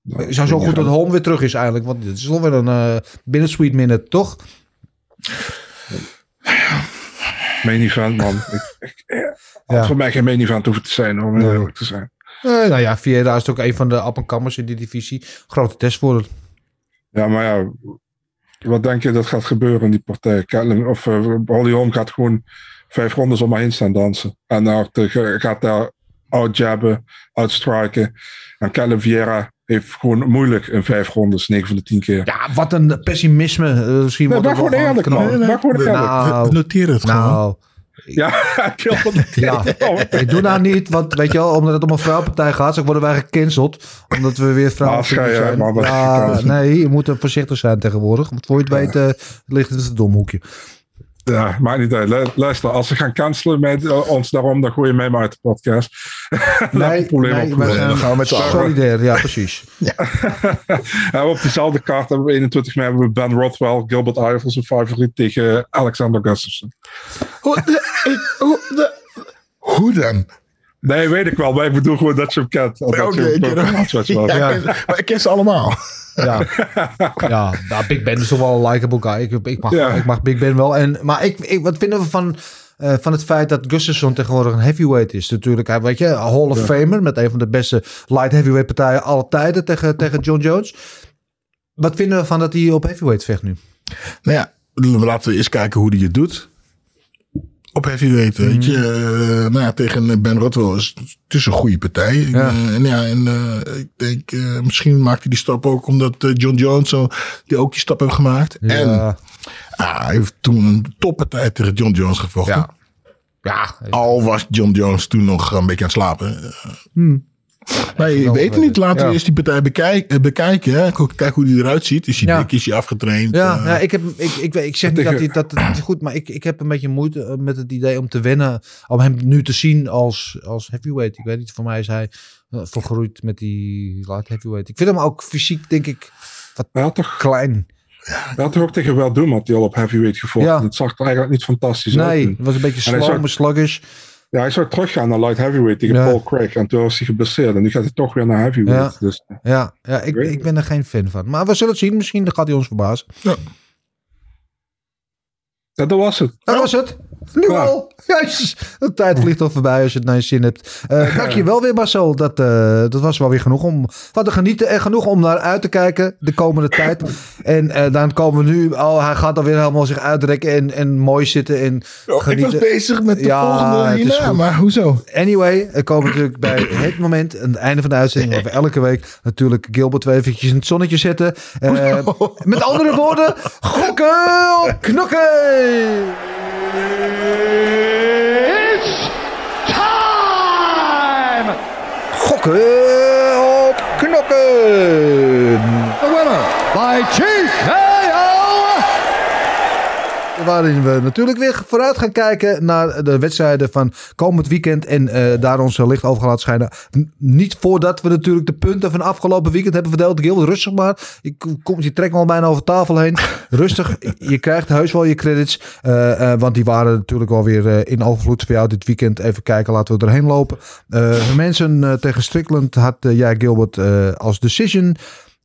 Nou, Het zou zo goed dat Holm weer terug is eigenlijk. Want dit is alweer een eh binnen sweet minute, toch? Main event, man. ik, ik, eh, Ja. had voor mij geen main event hoeven te zijn, om Nee. eerlijk te zijn. Eh, nou ja, Vieira is ook een van de up-and-comers in die divisie. Grote test voor het. Ja, maar ja, wat denk je dat gaat gebeuren in die partij? Catelyn, of Holly Holm gaat gewoon vijf rondes om haar heen staan dansen. En nou, de- gaat daar outjabben, outstriken. En Catelyn Vieira heeft gewoon moeilijk in vijf rondes, 9 van de 10 keer. Ja, wat een pessimisme. Eh, misschien Nee, wordt maar gewoon eerlijk, man. Maar gewoon eerlijk. Nou, Noteer het gewoon. Ja, ik wil het ja. Ik doe nou niet, want weet je wel, omdat het om een vrouwpartij gaat, zo worden wij gecanceld. Omdat we weer vrouwen zijn. Ja, nee, je moet er voorzichtig zijn tegenwoordig. Want voor je het weet, eh, ligt het in het domhoekje. Ja, maakt niet uit. Lu- Luister, als ze gaan cancelen met eh, ons daarom, dan gooi je mij maar uit de podcast. Nee, probleem nee, opgelost. wij zijn Dan gaan we met z'n solidair. Ja, precies. Ja, op diezelfde kaart hebben we 21 mei hebben we Ben Rothwell, Gilbert Ivers, een favoriet tegen Alexander Gustafsson. Hoe, de- ik- hoe, de- hoe dan? Nee, weet ik wel, maar ik bedoel gewoon dat je hem kent. Oké. Ja, maar ik ken ze allemaal. Ja, ja nou, Big Ben is toch wel een likable guy. Ik, ik, mag, Ja. ik mag Big Ben wel. En, maar ik, ik, wat vinden we van, eh, van het feit dat Gustafsson tegenwoordig een heavyweight is? Natuurlijk, hij, weet je, Hall of Famer met een van de beste light heavyweight partijen aller tijden tegen, tegen John Jones. Wat vinden we van dat hij op heavyweight vecht nu? Nou ja, laten we eens kijken hoe hij het doet. Op heavyweight, weet je. Mhm. Eh, nou ja, tegen Ben Rothwell is het is een goede partij. Ja. Eh, en ja, en eh, ik denk, misschien maakt hij die stap ook omdat John Jones zo, die ook die stap heeft gemaakt. En Ja. ah, hij heeft toen een toppartij tegen John Jones gevochten. Ja. Ja, Al was John Jones toen nog een beetje aan het slapen. Hmm. Nee, je weet het niet. Laten Ja. we eerst die partij bekijk, eh, bekijken. Hè. Kijk- hoe die eruit ziet. Is hij Ja. dik? Is hij afgetraind? Ja, Eh, ja ik, heb, ik, ik, weet- ik zeg niet dat hij dat het is goed, maar ik, ik heb een beetje moeite eh, met het idee om te wennen, om hem nu te zien als, als heavyweight. Ik weet niet, voor mij is hij vergroeid met die light heavyweight. Ik vind hem ook fysiek, denk ik, Hij had toch, klein. hij had toch ook tegen Wel had hij al op heavyweight gevochten. Ja. Dat zag er eigenlijk niet fantastisch uit. Nee, toen. het was een beetje slow, maar sluggish. Ja, hij zou teruggaan naar light heavyweight tegen Ja. Paul Craig. En toen was hij geblesseerd. En nu gaat hij toch weer naar heavyweight. Dus, Ja, ja ik, ik ben er geen fan van. Maar we zullen het zien. Misschien gaat hij ons verbazen. ja, dat was het. Dat was het. Nu Ja. al. Jezus. De tijd vliegt al voorbij als je het naar je zin hebt. Eh dank je wel weer Marcel. Dat, eh, dat was wel weer genoeg om van te genieten. En genoeg om naar uit te kijken de komende tijd. En eh, dan komen we nu. Oh, hij gaat dan weer helemaal zich uitrekken. En, en mooi zitten. En Oh, ik genieten. was bezig met de Ja, volgende hierna, goed. maar hoezo? Anyway, we komen natuurlijk bij het moment, aan het einde van de uitzending, waar we elke week natuurlijk Gilbert weer eventjes in het zonnetje zetten. Eh, met andere woorden, gokken knokken! It's time! Gokken op knokken! The winner by TKO! Waarin we natuurlijk weer vooruit gaan kijken naar de wedstrijden van komend weekend. En eh, daar ons licht over gaan laten schijnen. Niet voordat we natuurlijk de punten van afgelopen weekend hebben verdeeld. Gilbert, rustig maar. Ik kom, je trekt me al bijna over tafel heen. Rustig. Je krijgt heus wel je credits. eh, eh, want die waren natuurlijk wel weer in overvloed voor jou dit weekend. Even kijken, laten we erheen lopen. Mensen tegen Strickland had jij Gilbert als decision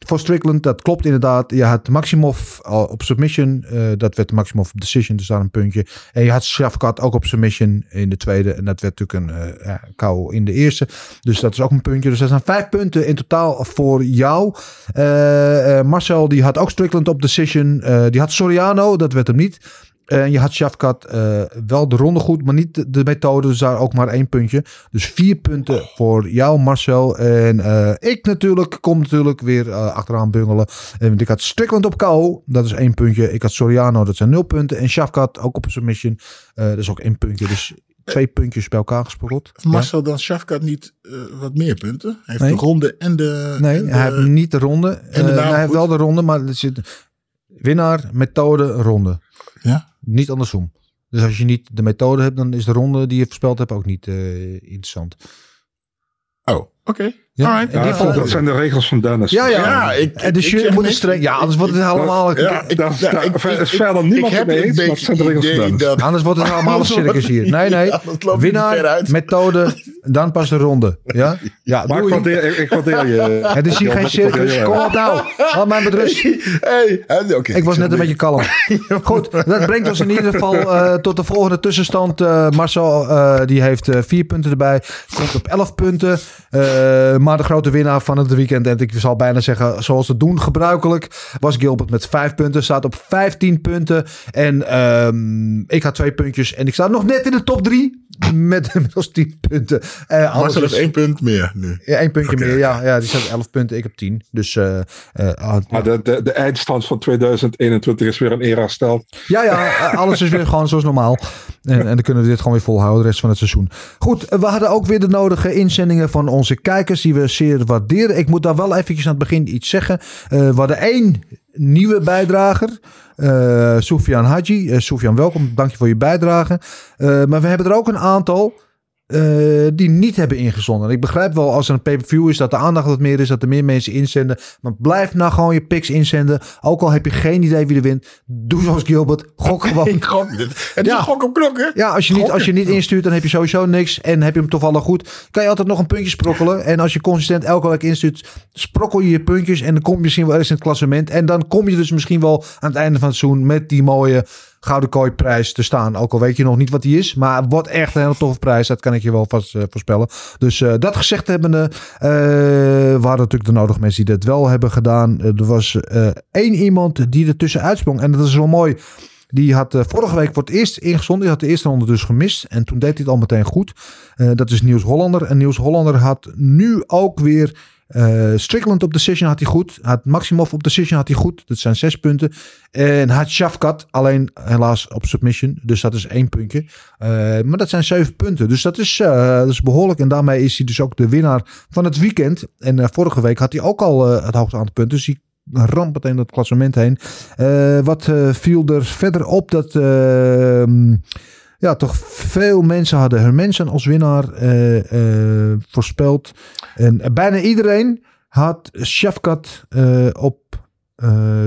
voor Strickland. Dat klopt inderdaad. Je had Maximov al op submission. eh, dat werd Maximov decision, dus daar een puntje. En je had Shafkat ook op submission in de tweede. En dat werd natuurlijk een eh ja, KO in de eerste. Dus dat is ook een puntje. Dus dat zijn vijf punten in totaal voor jou. Eh, eh, Marcel die had ook Strickland op decision. Eh, die had Soriano, dat werd hem niet. En je had Shafkat eh, wel de ronde goed, maar niet de, de methode. Dus daar ook maar één puntje. Dus vier punten voor jou, Marcel. En eh, ik natuurlijk kom natuurlijk weer eh, achteraan bungelen. En ik had Strickland op KO, dat is één puntje. Ik had Soriano, dat zijn nul punten. En Shafkat ook op submission, eh dat is ook één puntje. Dus twee puntjes bij elkaar gesprokkeld. Marcel dan Shafkat niet wat meer punten? Hij heeft Nee. de ronde en de... Nee, en de- hij heeft niet de ronde. en de hij heeft wel de ronde, maar er zit winnaar, methode, ronde. Ja? Niet andersom. Dus als je niet de methode hebt, dan is de ronde die je voorspeld hebt ook niet eh, interessant. Oh, oké. Ja, Alright. in Ja, geval- dat zijn de regels van Dennis. Ja, ja. Ja, ik- en de zeg moet streng. Ja, anders wordt het allemaal. Ja, ik, dat- ja, daar- ik- is verder niemand ik mee een eens, maar het zijn de regels van Dennis. dat- Anders wordt het allemaal een circus hier. Nee, nee. Ja, Winnaar, uit. methode, dan pas de ronde. Ja, ja Maar ik waardeer, ik, ik waardeer je. Het is hier geen circus. Kom op nou. Laat mij met rust. Hey, hey, oké. Ik was net een beetje kalm. Goed, dat brengt ons in ieder geval eh, tot de volgende tussenstand. Eh, Marcel eh, die heeft eh, vier punten erbij. Komt op elf punten. Eh, maar de grote winnaar van het weekend, en ik zal bijna zeggen zoals het doen gebruikelijk, was Gilbert met vijf punten. Staat op 15 punten. En ehm, ik had twee puntjes. En ik sta nog net in de top drie. Met inmiddels 10 punten. Alles Marcel heeft één punt meer nu. Ja, één puntje meer. Ja, ja, die staat 11 punten. Ik heb 10. Dus eh, eh, ah, Maar de, de, de eindstand van 2021 is weer een eer hersteld. ja, ja, eh, alles is weer gewoon zoals normaal. En, en dan kunnen we dit gewoon weer volhouden de rest van het seizoen. Goed, we hadden ook weer de nodige inzendingen van onze kijkers die we zeer waarderen. Ik moet daar wel eventjes aan het begin iets zeggen. We hadden één nieuwe bijdrager. eh Soufian Haji. Eh Soufian, welkom. Dank je voor je bijdrage. Eh, maar we hebben er ook een aantal eh, die niet hebben ingezonden. Ik begrijp wel als er een pay-per-view is dat de aandacht wat meer is, dat er meer mensen inzenden. Maar blijf nou gewoon je picks inzenden. Ook al heb je geen idee wie er wint. Doe zoals Gilbert. Gok gewoon. Ik gok dit. Het is Ja. een gok op knok, hè? Ja, als je, niet, als je niet instuurt, dan heb je sowieso niks. En heb je hem toevallig goed, kan je altijd nog een puntje sprokkelen. En als je consistent elke week instuurt, sprokkel je je puntjes. En dan kom je misschien wel eens in het klassement. En dan kom je dus misschien wel aan het einde van het seizoen met die mooie Gouden Kooi prijs te staan. Ook al weet je nog niet wat die is. Maar wordt echt een hele toffe prijs. Dat kan ik je wel vast eh, voorspellen. Dus eh, dat gezegd hebbende, eh waren natuurlijk de nodige mensen die dat wel hebben gedaan. Er was één iemand die er tussenuit sprong. En dat is wel mooi. Die had vorige week voor het eerst ingezonden. Die had de eerste ronde dus gemist. En toen deed hij het al meteen goed. Dat is Niels Hollander. En Niels Hollander had nu ook weer... eh Strickland op decision had hij goed. Had Maximov op decision had hij goed. Dat zijn zes punten. En had Shafkat alleen helaas op submission. Dus dat is één puntje. Eh, maar dat zijn zeven punten. Dus dat is, eh, dat is behoorlijk. En daarmee is hij dus ook de winnaar van het weekend. En vorige week had hij ook al het hoogste aantal punten. Dus hij ramt meteen dat klassement heen. Wat viel er verder op dat ehm, ja, toch veel mensen hadden Hermansen als winnaar eh, eh, voorspeld. En bijna iedereen had Shafkat eh, op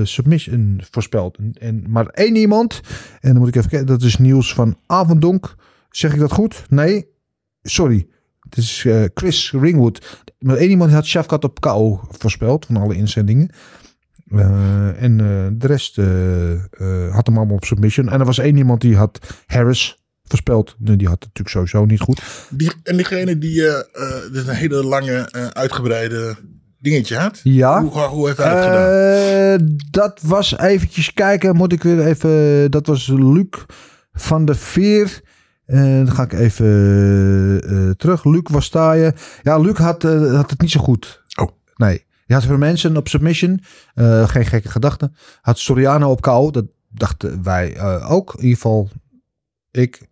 submission voorspeld. En, maar één iemand, en dan moet ik even kijken, dat is Niels van Avondonk. Zeg ik dat goed? Nee, sorry. Het is Chris Ringwood. Maar één iemand had Shafkat op KO voorspeld van alle inzendingen. En de rest had hem allemaal op submission. En er was één iemand die had Harris voorspeld. Die had het natuurlijk sowieso niet goed. Die, en diegene die eh, dit een hele lange, eh, uitgebreide dingetje had. Ja. Hoe, hoe heeft hij het gedaan? Dat was eventjes kijken. Moet ik weer even. Dat was Luc van de Veer. Eh, dan ga ik even terug. Luc, waar sta je? Ja, Luc had, had het niet zo goed. Oh. Nee. Je had Hermansen op submission. Geen gekke gedachten. Had Soriano op KO. Dat dachten wij ook. In ieder geval ik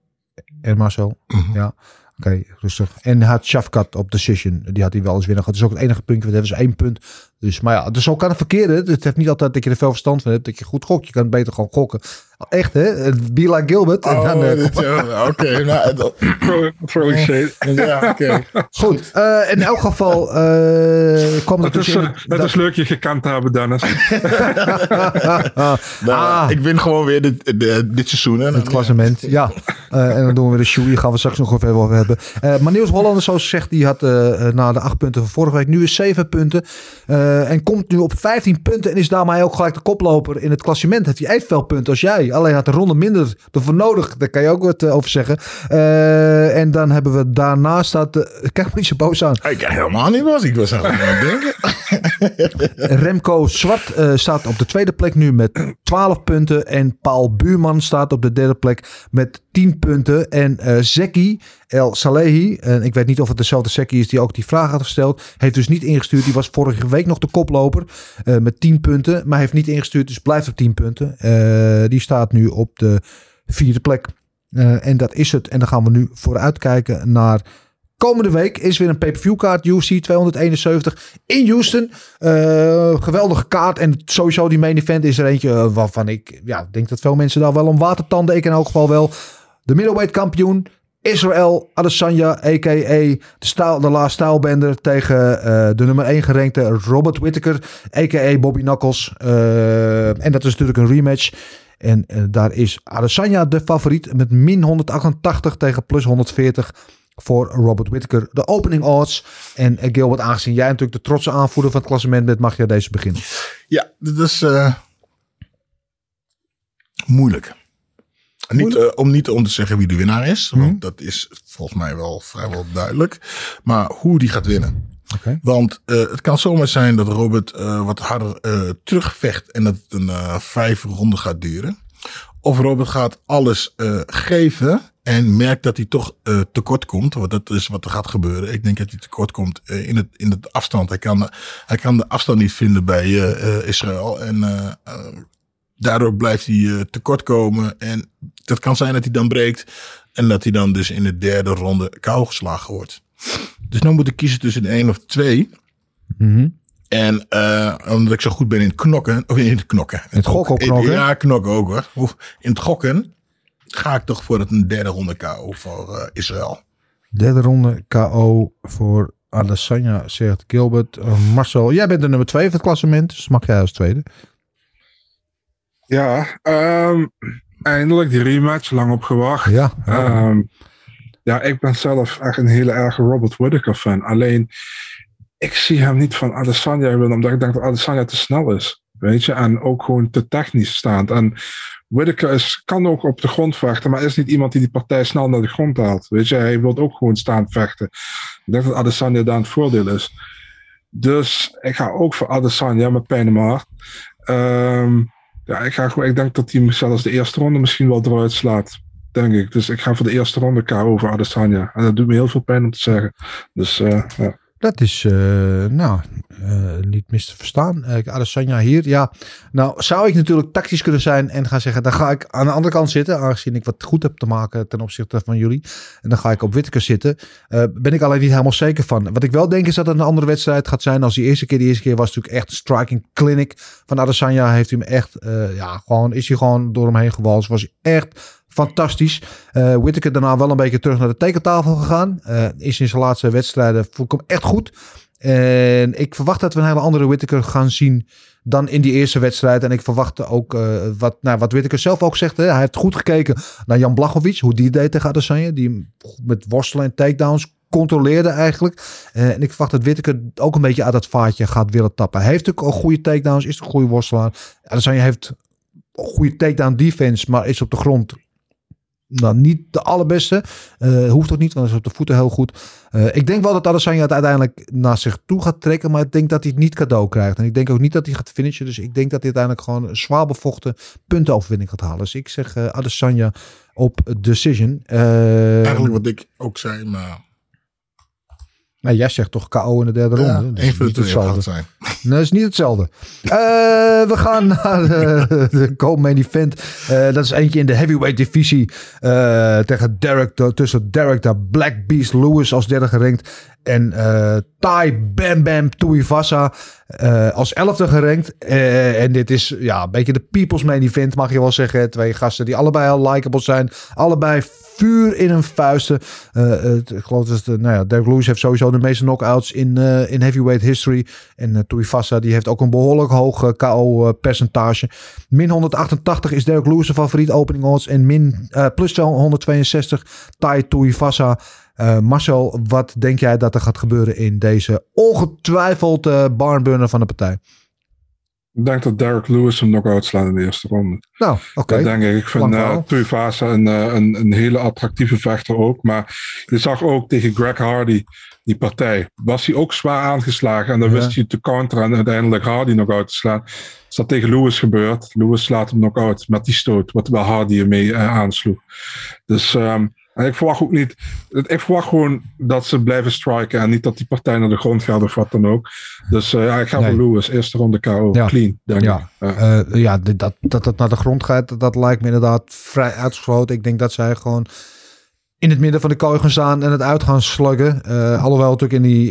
en Marcel. Mhm. Ja. Oké, rustig. En had Shafkat op decision. Die had hij wel eens winnen gehad. Dat is ook het enige puntje. wat hebben ze één punt. Dus, maar ja, dus zo kan het verkeren. Het heeft niet altijd dat je er veel verstand van hebt. Dat je goed gokt. Je kan beter gewoon gokken. Echt hè? Be like Gilbert. En dan, Oh, eh, eh, Oké, nou, dat- Throwing shade. ja, oké. goed. Eh, in elk geval eh, kwam er Het is, dus in... eh, het is leuk je gekend te hebben, Dennis. Nou, Ah. Ik win gewoon weer dit, de- dit seizoen. Hè. Het klassement, ja. Eh, en dan doen we weer de shoe. Hier gaan we straks nog even over hebben. Eh, maar Niels Hollander, zoals gezegd, die had na de acht punten van vorige week nu is zeven punten. Eh, en komt nu op 15 punten en is daarmee ook gelijk de koploper in het klassement. Heeft hij evenveel punten als jij. Alleen had de ronde minder ervoor nodig. Daar kan je ook wat eh, over zeggen. Eh, en dan hebben we daarnaast staat... eh, kijk me niet zo boos aan. Ik helemaal niet was. Ik was aan het denken. Remco Zwart staat op de tweede plek nu met 12 punten. En Paul Buurman staat op de derde plek met 10 punten. En eh Zeki El Salehi, en ik weet niet of het dezelfde Zeki is die ook die vraag had gesteld, heeft dus niet ingestuurd. Die was vorige week nog de koploper eh, met 10 punten. Maar heeft niet ingestuurd, dus blijft op 10 punten. Eh, die staat nu op de vierde plek. En dat is het. En dan gaan we nu vooruit kijken naar Komende week is weer een pay-per-view kaart. UFC 271 in Houston. Geweldige kaart. En sowieso die main event is er eentje waarvan ik ja, denk dat veel mensen daar wel om watertanden. Ik in elk geval wel. De middleweight kampioen. Israël Adesanya, a.k.a. de, staal, laatste staalbender tegen eh, de nummer 1 gerankte Robert Whittaker, a.k.a. Bobby Knuckles. Eh, en dat is natuurlijk een rematch. En eh, daar is Adesanya de favoriet met min 188 tegen plus 140 voor Robert Whittaker. De opening odds. En Gilbert, aangezien jij natuurlijk de trotse aanvoerder van het klassement bent, mag je deze beginnen. Ja, dit is moeilijk. Niet, eh, om niet om te zeggen wie de winnaar is, want dat is volgens mij wel vrijwel duidelijk. Maar hoe die gaat winnen. Want eh, het kan zomaar zijn dat Robert eh, wat harder terugvecht en dat het een vijf ronden gaat duren. Of Robert gaat alles geven En merkt dat hij toch tekort komt. Want dat is wat er gaat gebeuren. Ik denk dat hij tekort komt in, het, in het afstand. Hij kan, hij kan de afstand niet vinden bij Israël. En daardoor blijft hij eh, tekort komen. En dat kan zijn dat hij dan breekt. En dat hij dan dus in de derde ronde kou geslagen wordt. Dus nu moet ik kiezen tussen één of twee. Mhm. En eh, omdat ik zo goed ben in het knokken, of in het knokken. In het gokken knokken? Ja, knokken ook hoor. In het gokken ga ik toch voor het een derde ronde KO voor eh, Israël. Derde ronde KO voor Adesanya, zegt Gilbert. Marcel, jij bent de nummer twee van het klassement. Dus mag jij als tweede. Ja, ehm, eindelijk die rematch, lang op gewacht. Ja, Ehm, ja, ik ben zelf echt een hele erge Robert Whittaker fan. Alleen, ik zie hem niet van Adesanya winnen, omdat ik denk dat Adesanya te snel is. Weet je, en ook gewoon te technisch staand. En Whittaker is, kan ook op de grond vechten, maar is niet iemand die die partij snel naar de grond haalt. Weet je, hij wil ook gewoon staan vechten. Ik denk dat Adesanya daar een voordeel is. Dus ik ga ook voor Adesanya met pijn in mijn hart. Ehm, ja, ik, ga gewoon, ik denk dat hij zelfs de eerste ronde misschien wel eruit slaat. Denk ik. Dus ik ga voor de eerste ronde KO voor Adesanya. En dat doet me heel veel pijn om te zeggen. Dus eh, ja. Dat is, eh, nou, eh, niet mis te verstaan. Uh, Adesanya hier, ja. Nou, zou ik natuurlijk tactisch kunnen zijn en gaan zeggen, dan ga ik aan de andere kant zitten, aangezien ik wat goed heb te maken ten opzichte van jullie. En dan ga ik op Whittaker zitten. Ben ik alleen niet helemaal zeker van. Wat ik wel denk is dat het een andere wedstrijd gaat zijn als die eerste keer. Die eerste keer was natuurlijk echt striking clinic van Adesanya. Heeft hij hem echt, ja, gewoon, is hij gewoon door hem heen gewalst. Was hij echt fantastisch. Uh, Whittaker daarna wel een beetje terug naar de tekentafel gegaan. Uh, is in zijn laatste wedstrijden vond ik hem echt goed. En ik verwacht dat we een hele andere Whittaker gaan zien dan in die eerste wedstrijd. En ik verwachtte ook uh, wat, nou, wat Whittaker zelf ook zegt. Hè? Hij heeft goed gekeken naar Jan Blachowicz. Hoe die deed tegen Adesanya. Die met worstelen en takedowns controleerde eigenlijk. En ik verwacht dat Whittaker ook een beetje uit dat vaatje gaat willen tappen. Hij heeft ook al goede takedowns. Is een goede worstelaar. Adesanya heeft goede takedown defense. Maar is op de grond nou, niet de allerbeste. Uh, hoeft ook niet, want hij is op de voeten heel goed. Uh, ik denk wel dat Adesanya uiteindelijk naar zich toe gaat trekken. Maar ik denk dat hij het niet cadeau krijgt. En ik denk ook niet dat hij gaat finishen. Dus ik denk dat hij uiteindelijk gewoon een zwaar bevochten puntenoverwinning gaat halen. Dus ik zeg uh, Adesanya op decision. Eigenlijk wat ik ook zei, maar... Nou, jij zegt toch KO in de derde ja, ronde. Dus één van de twee gaat zijn. Nee, dat is niet hetzelfde. Uh, we gaan naar de, de co-main event. Uh, dat is eentje in de heavyweight divisie. Uh, tegen Derek, tussen Derek de Black Beast Lewis als derde gerankt. En uh, Tai Bam Bam Tuivasa uh, als elfde gerankt. Uh, en dit is ja, een beetje de people's main event mag je wel zeggen. Twee gasten die allebei al likable zijn. Allebei vuur in hun vuisten. Uh, ik geloof dat de, nou ja, Derek Lewis heeft sowieso de meeste knockouts in, uh, in heavyweight history. En Tuivasa die heeft ook een behoorlijk hoog KO percentage. Min 188 is Derek Lewis de favoriet opening odds. En min plus 162 Tai Tuivasa. Uh, Marcel, wat denk jij dat er gaat gebeuren in deze ongetwijfeld barnburner van de partij? Ik denk dat Derek Lewis hem knock-out slaat in de eerste ronde. Nou, oké. Okay. Dat denk ik. Ik vind uh, Tuivasa een, een, een hele attractieve vechter ook. Maar je zag ook tegen Greg Hardy, die partij, was hij ook zwaar aangeslagen. En dan ja. wist hij te counteren en uiteindelijk Hardy knock-out te slaan. Is dat tegen Lewis gebeurd. Lewis slaat hem knock-out met die stoot, wat wel Hardy ermee aansloeg. Dus... Um, en ik verwacht ook niet. Ik verwacht gewoon dat ze blijven striken. En niet dat die partij naar de grond gaat of wat dan ook. Dus uh, ja, ik ga nee. voor Lewis. Eerste ronde KO. Ja. Clean, denk ja. ik. Ja, uh, ja dat, dat het naar de grond gaat, dat, lijkt me inderdaad vrij uitgesloten. Ik denk dat zij gewoon in het midden van de kooi gaan staan en het uit gaan sluggen. Uh, alhoewel natuurlijk in die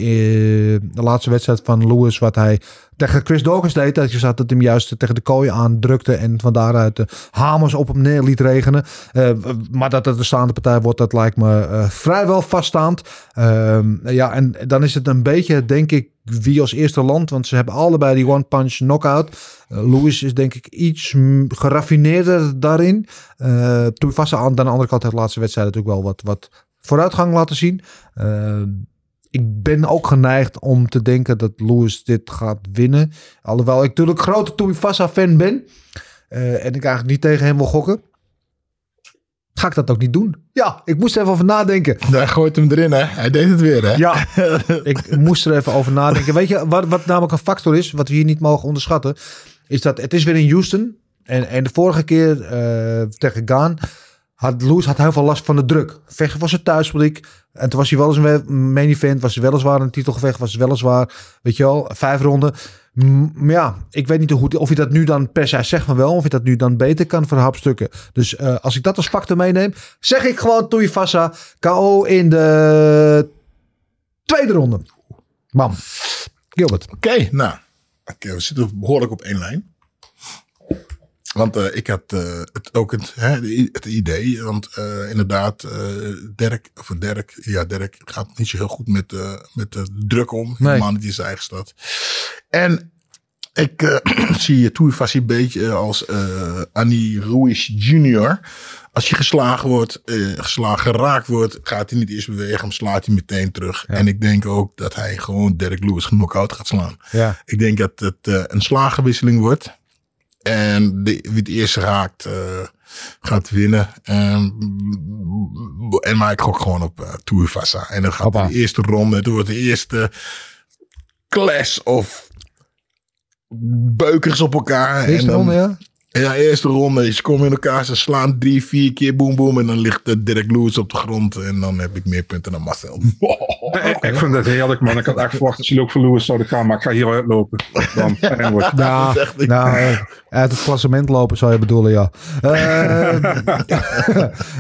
de laatste wedstrijd van Lewis, wat hij tegen Chris Dawkins deed, dat je zat dat hij hem juist tegen de kooi aandrukte en van daaruit de hamers op hem neer liet regenen. Uh, maar dat het een staande partij wordt, dat lijkt me uh, vrijwel vaststaand. Uh, ja, en dan is het een beetje, denk ik, wie als eerste land, want ze hebben allebei die one punch knockout. Lewis is denk ik iets geraffineerder daarin. Uh, Tuivasa aan de andere kant heeft de laatste wedstrijd natuurlijk wel wat, wat vooruitgang laten zien. Ik ben ook geneigd om te denken dat Lewis dit gaat winnen. Alhoewel ik natuurlijk grote Tuivasa fan ben. Uh, en ik eigenlijk niet tegen hem wil gokken. Ga ik dat ook niet doen? Ja, ik moest er even over nadenken. Daar gooit hem erin, hè? Hij deed het weer, hè? Ja, ik moest er even over nadenken. Weet je, wat, wat namelijk een factor is, wat we hier niet mogen onderschatten, is dat het is weer in Houston. En, en de vorige keer uh, tegen Gaan had had heel veel last van de druk. Vechten was het thuispubliek. En toen was hij wel eens een main event. Was hij weliswaar een titelgevecht. Was weliswaar, weet je wel, vijf ronden. Maar ja, ik weet niet hoe, of je dat nu dan per se zegt van wel. Of je dat nu dan beter kan verhapstukken. Dus eh, als ik dat als factor meeneem. Zeg ik gewoon Tuivasa KO in de tweede ronde. Bam. Gilbert. Oké, nou. Oké, we zitten behoorlijk op één lijn. Want eh, ik had eh, het, ook het, hè, het idee, want eh, inderdaad, Dirk, of Dirk, ja, Dirk gaat niet zo heel goed met, met de druk om. Helemaal niet in zijn eigen stad. En ik zie Tuivasa een beetje als Annie Ruiz Jr. Als je geslagen wordt, geslagen geraakt wordt, gaat hij niet eerst bewegen, maar slaat hij meteen terug. En ik denk ook dat hij gewoon Derek Lewis knock-out gaat slaan. Ja. Ik denk dat het een slagenwisseling wordt. En de, wie het eerst raakt, eh, gaat winnen. En, en maar ik gok gewoon op uh, Tuivasa. En dan gaat Hoppa. de eerste ronde, het wordt de eerste clash of beukers op elkaar. Eerste en dan, ronde, ja? Ja, eerste ronde. Ze komen in elkaar, ze slaan drie, vier keer boem boem. En dan ligt de Dirk Lewis op de grond. En dan heb ik meer punten dan Marcel. Ik, ik vind het heerlijk, man. Ik had echt verwacht dat jullie ook voor Lewis zouden gaan, maar ik ga hier uitlopen. Dan hij. nou, eh, uit het klassement lopen zou je bedoelen, ja. Eh,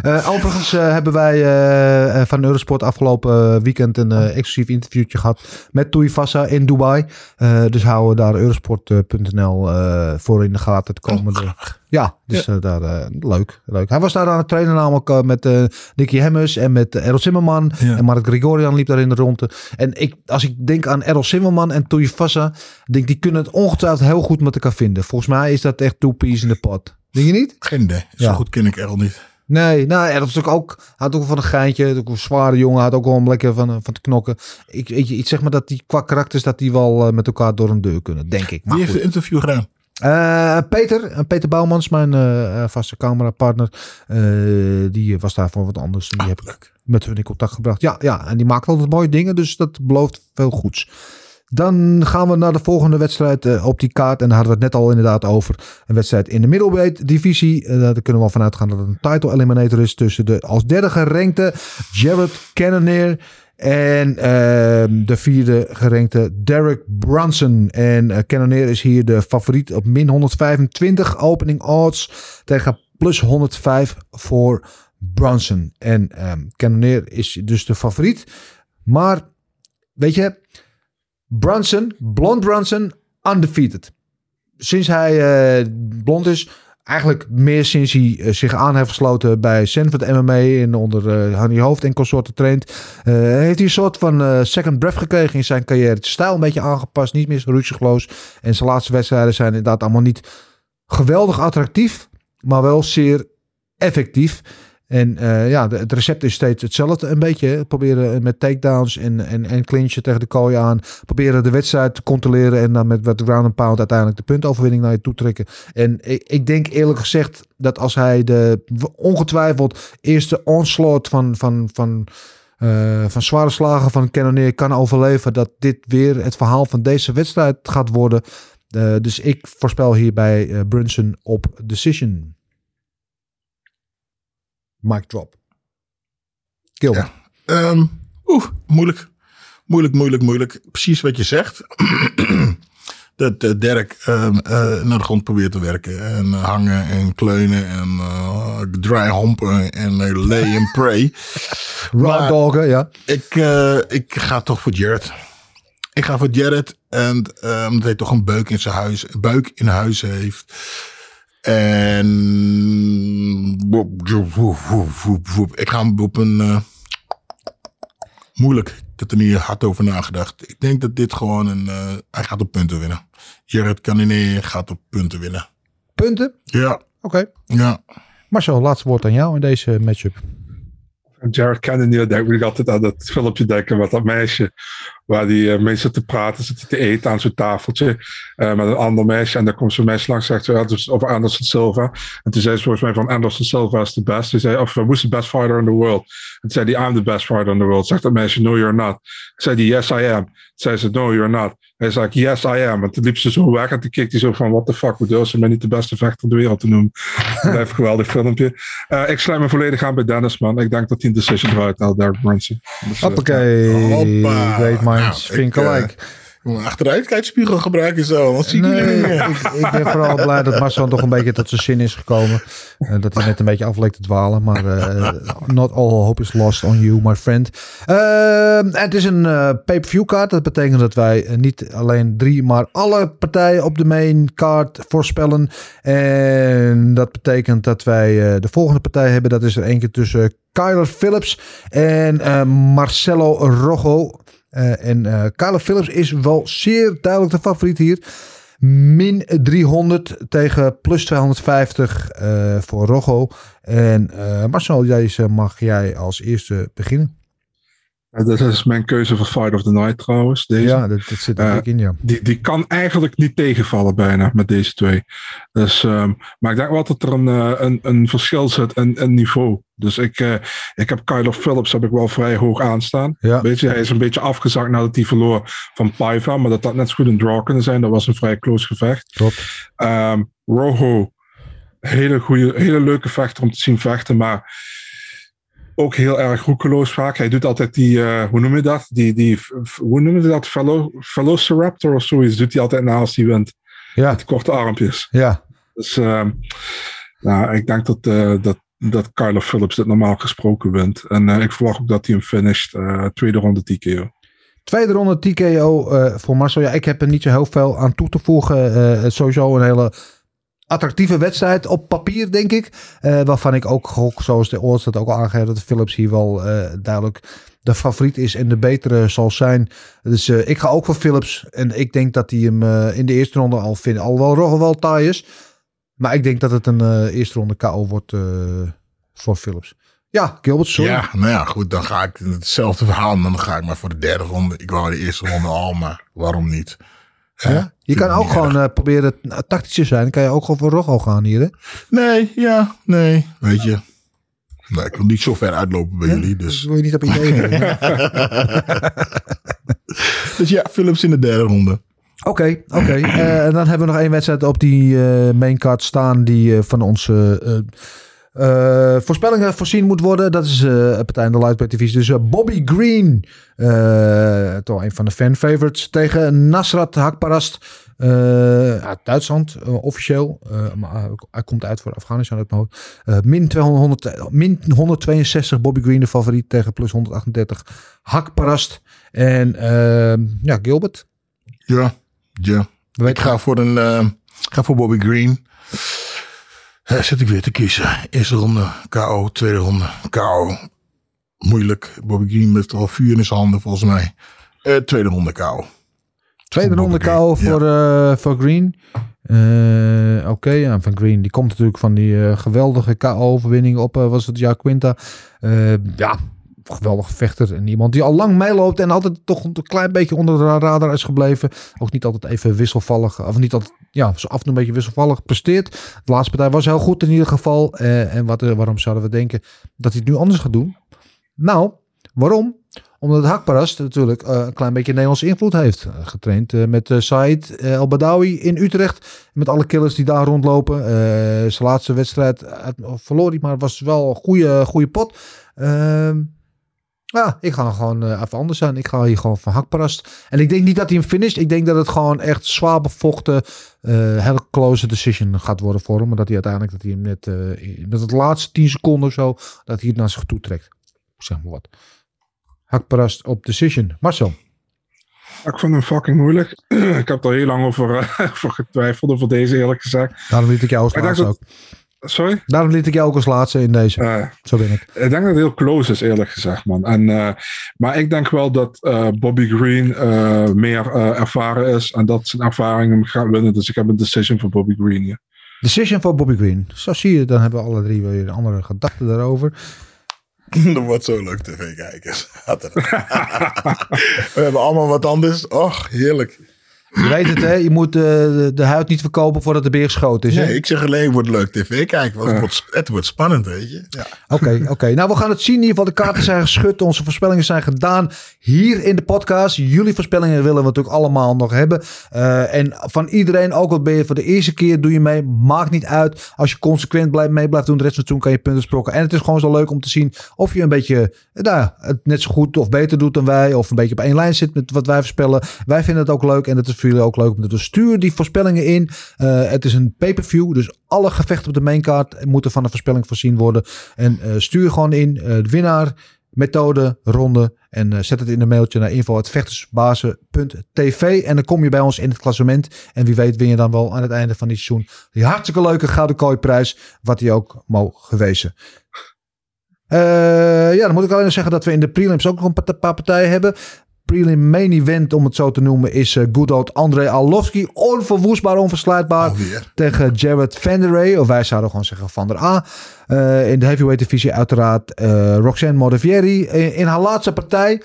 eh, overigens eh, hebben wij eh, eh, van Eurosport afgelopen weekend een eh, exclusief interviewtje gehad met Tuivasa in Dubai. Eh, dus houden we daar eurosport.nl eh, voor in de gaten het komende... Ja, dus eh, daar, eh, leuk, leuk. Hij was daar aan het trainen namelijk eh, met eh Nicky Hemmers en met uh, Errol Zimmerman. Ja. En Mark Gregorian liep daar in de ronde. En ik, als ik denk aan Errol Zimmerman en Tuivasa, denk ik die kunnen het ongetwijfeld heel goed met elkaar vinden. Volgens mij is dat echt two peas in the pot. Denk je niet? Geen idee. Zo Ja. goed ken ik Errol niet. Nee, nou, Errol is ook, hij had ook van een geintje, ook een zware jongen, had ook wel om lekker van, van te knokken. Ik, ik, ik zeg maar dat die qua karakters, dat die wel met elkaar door een deur kunnen, denk ik. Maar Wie heeft goed. het interview gedaan? Eh, Peter, eh, Peter Bouwmans, mijn eh, vaste camerapartner, die was daar voor wat anders. En die heb ik met hun in contact gebracht. Ja, ja, en die maakt altijd mooie dingen, dus dat belooft veel goeds. Dan gaan we naar de volgende wedstrijd op die kaart. En daar hadden we het net al inderdaad over. Een wedstrijd in de middleweight divisie. Daar kunnen we al vanuit gaan dat het een title eliminator is tussen de als derde gerankte Jared Cannonier en ehm, de vierde gerankte Derek Brunson. En eh Cannonier is hier de favoriet op min 125 opening odds tegen plus 105 voor Brunson. En ehm Cannonier is dus de favoriet. Maar weet je, Brunson, blond Brunson, undefeated. Sinds hij eh, blond is, eigenlijk meer sinds hij eh, zich aan heeft gesloten bij Sanford MMA en onder Hanny Hoofd en consorten traint, eh, heeft hij een soort van second breath gekregen in zijn carrière. Het stijl een beetje aangepast, niet meer zo rutsigloos. En zijn laatste wedstrijden zijn inderdaad allemaal niet geweldig attractief, maar wel zeer effectief. En eh, ja, het recept is steeds hetzelfde een beetje. Proberen met takedowns en, en, en clinchen tegen de kooi aan. Proberen de wedstrijd te controleren en dan met wat ground and pound uiteindelijk de puntoverwinning naar je toe trekken. En ik, ik denk eerlijk gezegd dat als hij de ongetwijfeld eerste onslaught van, van, van, eh, van zware slagen van Cannonier kan overleven, dat dit weer het verhaal van deze wedstrijd gaat worden. Eh, dus ik voorspel hierbij Brunson op decision. Mic drop. Kill. Ja. Ehm, Oeh, moeilijk. Moeilijk, moeilijk, moeilijk. Precies wat je zegt. dat eh, Dirk ehm, eh, naar de grond probeert te werken. En eh, hangen en kleunen en dry hompen en lay and pray. Raw doggen, ja. Ik, ik ga toch voor Jared. Ik ga voor Jared. En eh, omdat hij toch een beuk in zijn huis, een buik in huis heeft. En ik ga hem op een eh, moeilijk. Ik heb er niet hard over nagedacht. Ik denk dat dit gewoon een. eh, hij gaat op punten winnen. Jared Cannonier gaat op punten winnen. Punten? Ja, Oké. ja. Marcel, laatste woord aan jou in deze matchup. Jared Cannonier, denk ik altijd aan dat filmpje denken met dat meisje Waar die mee zit te praten, zit te eten aan zo'n tafeltje eh, met een ander meisje. En dan komt zo'n meisje langs en zegt ze, dus over Anderson Silva. En toen zei ze volgens mij van Anderson Silva is the best. Hij zei, of who's the best fighter in the world? En toen zei hij, I'm the best fighter in the world. Zegt dat meisje, no you're not. Zei hij, yes I am. Zei ze, no you're not. Hij zei, yes I am. En toen liep ze zo weg en toen keek hij zo van, what the fuck, hoe durf ze mij niet de beste vechter ter wereld te noemen? Dat blijft een geweldig filmpje. Uh, ik sluit me volledig aan bij Dennis, man. Ik denk dat hij een decision eruit haalt, Derek Brunson. Dus, Hoppakee. Hoppa. Nou, think ik, eh, alike. Een achteruitkijkspiegel gebruiken zo. Zie ik Nee, ik, ik ben vooral blij dat Marcel toch een beetje tot zijn zin is gekomen. Eh, dat hij net een beetje af leek te dwalen. Maar eh, not all hope is lost on you, my friend. Het is een pay-per-view kaart. Dat betekent dat wij niet alleen drie, maar alle partijen op de main card voorspellen. En dat betekent dat wij de volgende partij hebben. Dat is er eentje tussen Kyler Phillips en eh, Marcelo Rojo. Eh, en eh Kyler Phillips is wel zeer duidelijk de favoriet hier. Min 300 tegen plus 250 eh, voor Rojo. En eh, Marcel, deze mag jij als eerste beginnen. Uh, dit is mijn keuze voor Fight of the Night trouwens. Deze. Ja, dat, dat zit er Eh, dik in, ja. die, die kan eigenlijk niet tegenvallen bijna met deze twee. Dus, ehm, maar ik denk wel dat er een, eh, een, een verschil zit in, in niveau. Dus ik, eh, ik heb Kyler Phillips heb ik wel vrij hoog aanstaan. Ja. Weet je, hij is een beetje afgezakt nadat hij verloor van Paiva. Maar dat dat net zo goed een draw kunnen zijn. Dat was een vrij close gevecht. Klopt. Ehm, Rojo, hele, goede, hele leuke vechter om te zien vechten. Maar ook heel erg roekeloos vaak. Hij doet altijd die, eh, hoe noem je dat? Die, die, hoe noem je dat? Velo, Velociraptor of zoiets doet hij altijd na als hij wint. Ja, Met korte armpjes. ja. Dus ehm, nou, ik denk dat, eh dat, dat Kyler Phillips dit normaal gesproken wint. En eh, ik verwacht ook dat hij hem finisht. tweede ronde TKO. Tweede ronde TKO voor Marcel. Ja, ik heb er niet zo heel veel aan toe te voegen. Sowieso een hele attractieve wedstrijd op papier, denk ik. Eh, waarvan ik ook gok, zoals de odds dat ook al aangeeft, dat Philips hier wel eh, duidelijk de favoriet is en de betere zal zijn. Dus eh, ik ga ook voor Philips. En ik denk dat hij hem in de eerste ronde al vindt. Rogge wel taai is. Maar ik denk dat het een eerste ronde KO wordt voor Philips. Ja, Gilbert, sorry. Ja, nou ja, goed, dan ga ik hetzelfde verhaal. Dan ga ik maar voor de derde ronde. Ik wou de eerste ronde al, maar waarom niet? Ja? Je kan ook gewoon eh, proberen uh, tactisch te zijn. Dan kan je ook gewoon voor Rogge gaan hier. Hè? Nee, ja, nee, weet je. Nee, ik wil niet zo ver uitlopen bij jullie, Dus dus. wil je niet op idee. Dus ja, Philips in de derde ronde. Oké, oké. Eh, en dan hebben we nog één wedstrijd op die eh maincard staan die eh, van onze eh, eh, voorspellingen voorzien moet worden. Dat is eh een partij in de Lightweight divisie. Dus eh, Bobby Green, eh, toch een van de fan favorites, tegen Nasrat Hakparast. eh, uit Duitsland, eh, officieel. Eh, maar hij- komt uit voor Afghanistan uit mijn hoofd. Eh, min, 200, min 162 Bobby Green de favoriet tegen plus 138 Hakparast. En eh, ja, Gilbert. Ja, ja. Ik ga voor een, eh, ga voor Bobby Green. Eh, zit ik weer te kiezen. Eerste ronde KO, tweede ronde KO. Moeilijk. Bobby Green met al vuur in zijn handen volgens mij. Eh, tweede ronde KO. Tweede ronde KO voor, eh, voor Green. Eh, Oké, ja, van Green. Die komt natuurlijk van die eh, geweldige KO-overwinning op, eh, was het Ja Quinta. Eh, ja, geweldige vechter. En iemand die al lang meeloopt en altijd toch een klein beetje onder de radar is gebleven. Ook niet altijd even wisselvallig, of niet altijd, ja, zo af en toe een beetje wisselvallig presteert. De laatste partij was heel goed in ieder geval. Eh, en wat, eh, waarom zouden we denken dat hij het nu anders gaat doen? Nou, waarom? Omdat Hakparast natuurlijk eh, een klein beetje Nederlandse invloed heeft. Getraind met Said El Badawi in Utrecht. Met alle killers die daar rondlopen. Zijn laatste wedstrijd verloor hij, maar was wel een goede, goede pot. Ehm, ja, ik ga gewoon even anders zijn. Ik ga hier gewoon van Hakparast. En ik denk niet dat hij hem finisht. Ik denk dat het gewoon echt zwaar bevochten, hele close decision gaat worden voor hem. Maar dat hij uiteindelijk, dat hij hem net, eh, met het laatste 10 seconden of zo, dat hij het naar zich toe trekt. Zeg maar wat. Hakparast op decision. Marcel. Ik vond hem fucking moeilijk. ik heb er heel lang over, eh, over getwijfeld over deze eerlijk gezegd. Daarom liet ik jou als dat- ook. Sorry? Daarom liet ik jou ook als laatste in deze. Eh, Zo ben ik. Ik denk dat het heel close is, eerlijk gezegd, man. En, eh, maar ik denk wel dat eh, Bobby Green eh, meer eh, ervaren is en dat zijn ervaring hem gaat winnen. Dus ik heb een decision voor Bobby Green hier. Decision voor Bobby Green. Zo zie je, dan hebben we alle drie weer een andere gedachten daarover. Dat wordt zo leuk tv kijken. We hebben allemaal wat anders. Och, heerlijk. Je weet het, hè? Je moet eh, de, huid niet verkopen voordat de beer geschoten is. hè? Nee, ik zeg alleen, wordt leuk tv kijken. Want het, wordt, het wordt spannend, weet je. Ja. Oké, oké. Nou, we gaan het zien. In ieder geval, de kaarten zijn geschud. Onze voorspellingen zijn gedaan hier in de podcast. Jullie voorspellingen willen we natuurlijk allemaal nog hebben. Eh, en van iedereen, ook al ben je voor de eerste keer, doe je mee. Maakt niet uit. Als je consequent blijft, mee blijft doen, de rest van het seizoen kan je punten sprokken. En het is gewoon zo leuk om te zien of je een beetje, eh, nou, het net zo goed of beter doet dan wij. Of een beetje op één lijn zit met wat wij voorspellen. Wij vinden het ook leuk. En het is voor jullie ook leuk om te doen. Stuur die voorspellingen in. Eh, het is een pay-per-view. Dus alle gevechten op de maincard moeten van een voorspelling voorzien worden. En eh, stuur gewoon in eh, de winnaar, methode, ronde. En zet het in een mailtje naar info.vechtersbazen.tv. En dan kom je bij ons in het klassement. En wie weet win je dan wel aan het einde van dit seizoen die hartstikke leuke Gouden Kooiprijs. Wat die ook mogen wezen. Ja, dan moet ik alleen nog zeggen dat we in de prelims ook nog een pa- paar partijen hebben. Prelim main event, om het zo te noemen, is eh, good old André Arlovski. Onverwoestbaar, onversluitbaar. Alweer. Tegen Jared Van der Ray, of wij zouden gewoon zeggen Van der A. Eh, in de heavyweight divisie uiteraard eh, Roxanne Modavieri. In, in haar laatste partij,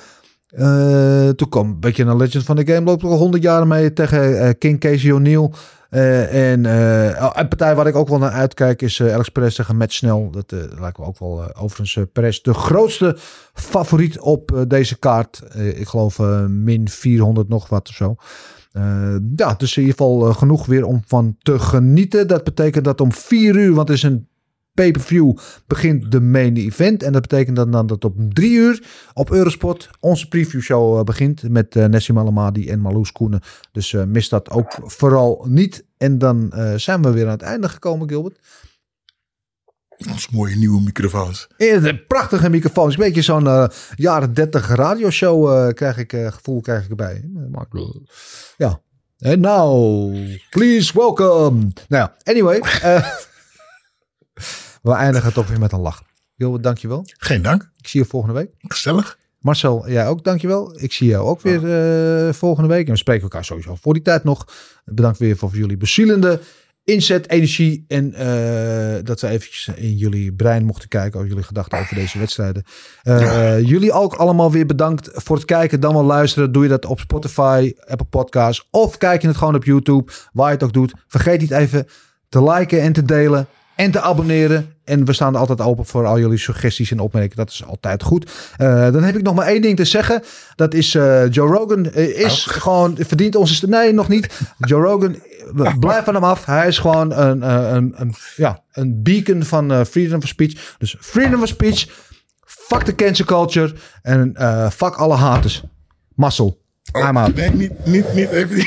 toen kwam een beetje een legend van de game, loopt er al 100 jaar mee tegen King Casey O'Neill. Eh, en eh, een partij waar ik ook wel naar uitkijk is eh, Alex Perez tegen Snell. Dat lijkt me ook wel overigens Perez de grootste favoriet op deze kaart. Ik geloof min 400 nog wat of zo. Ja, dus in ieder geval genoeg weer om van te genieten. Dat betekent dat om 4 uur, want het is een pay-per-view, begint de main event. En dat betekent dan, dan dat om 3 uur op Eurosport onze preview show eh, begint. Met uh, Nessim Alamadi en Marloes Koenen. Dus eh, mis dat ook vooral niet. En dan eh, zijn we weer aan het einde gekomen, Gilbert. Ons mooie nieuwe microfoons. Prachtige microfoons. Een beetje zo'n jaren 30 radioshow eh krijg ik eh, gevoel krijg ik erbij. Ja. En nou, please welcome. Nou ja, anyway. we eindigen toch weer met een lach. Gilbert, dankjewel. Geen dank. Ik zie je volgende week. Gezellig. Marcel, jij ook, dankjewel. Ik zie jou ook weer eh, volgende week. En we spreken elkaar sowieso voor die tijd nog. Bedankt weer voor jullie bezielende inzet, energie. En eh, dat we eventjes in jullie brein mochten kijken. Over jullie gedachten over deze wedstrijden. Eh, Jullie ook allemaal weer bedankt voor het kijken. Dan wel luisteren. Doe je dat op Spotify, Apple Podcasts. Of kijk je het gewoon op YouTube. Waar je het ook doet. Vergeet niet even te liken en te delen. En te abonneren. En we staan altijd open voor al jullie suggesties en opmerkingen. Dat is altijd goed. Eh, dan heb ik nog maar één ding te zeggen. Dat is eh, Joe Rogan eh, is gewoon verdient onze. Nee, nog niet. Joe Rogan, blijf van hem af. Hij is gewoon een, een, een, ja, een beacon van freedom of speech. Dus freedom of speech. Fuck de cancel culture. En fuck alle haters. Muscle. I'm out. Nee, niet, niet, niet even.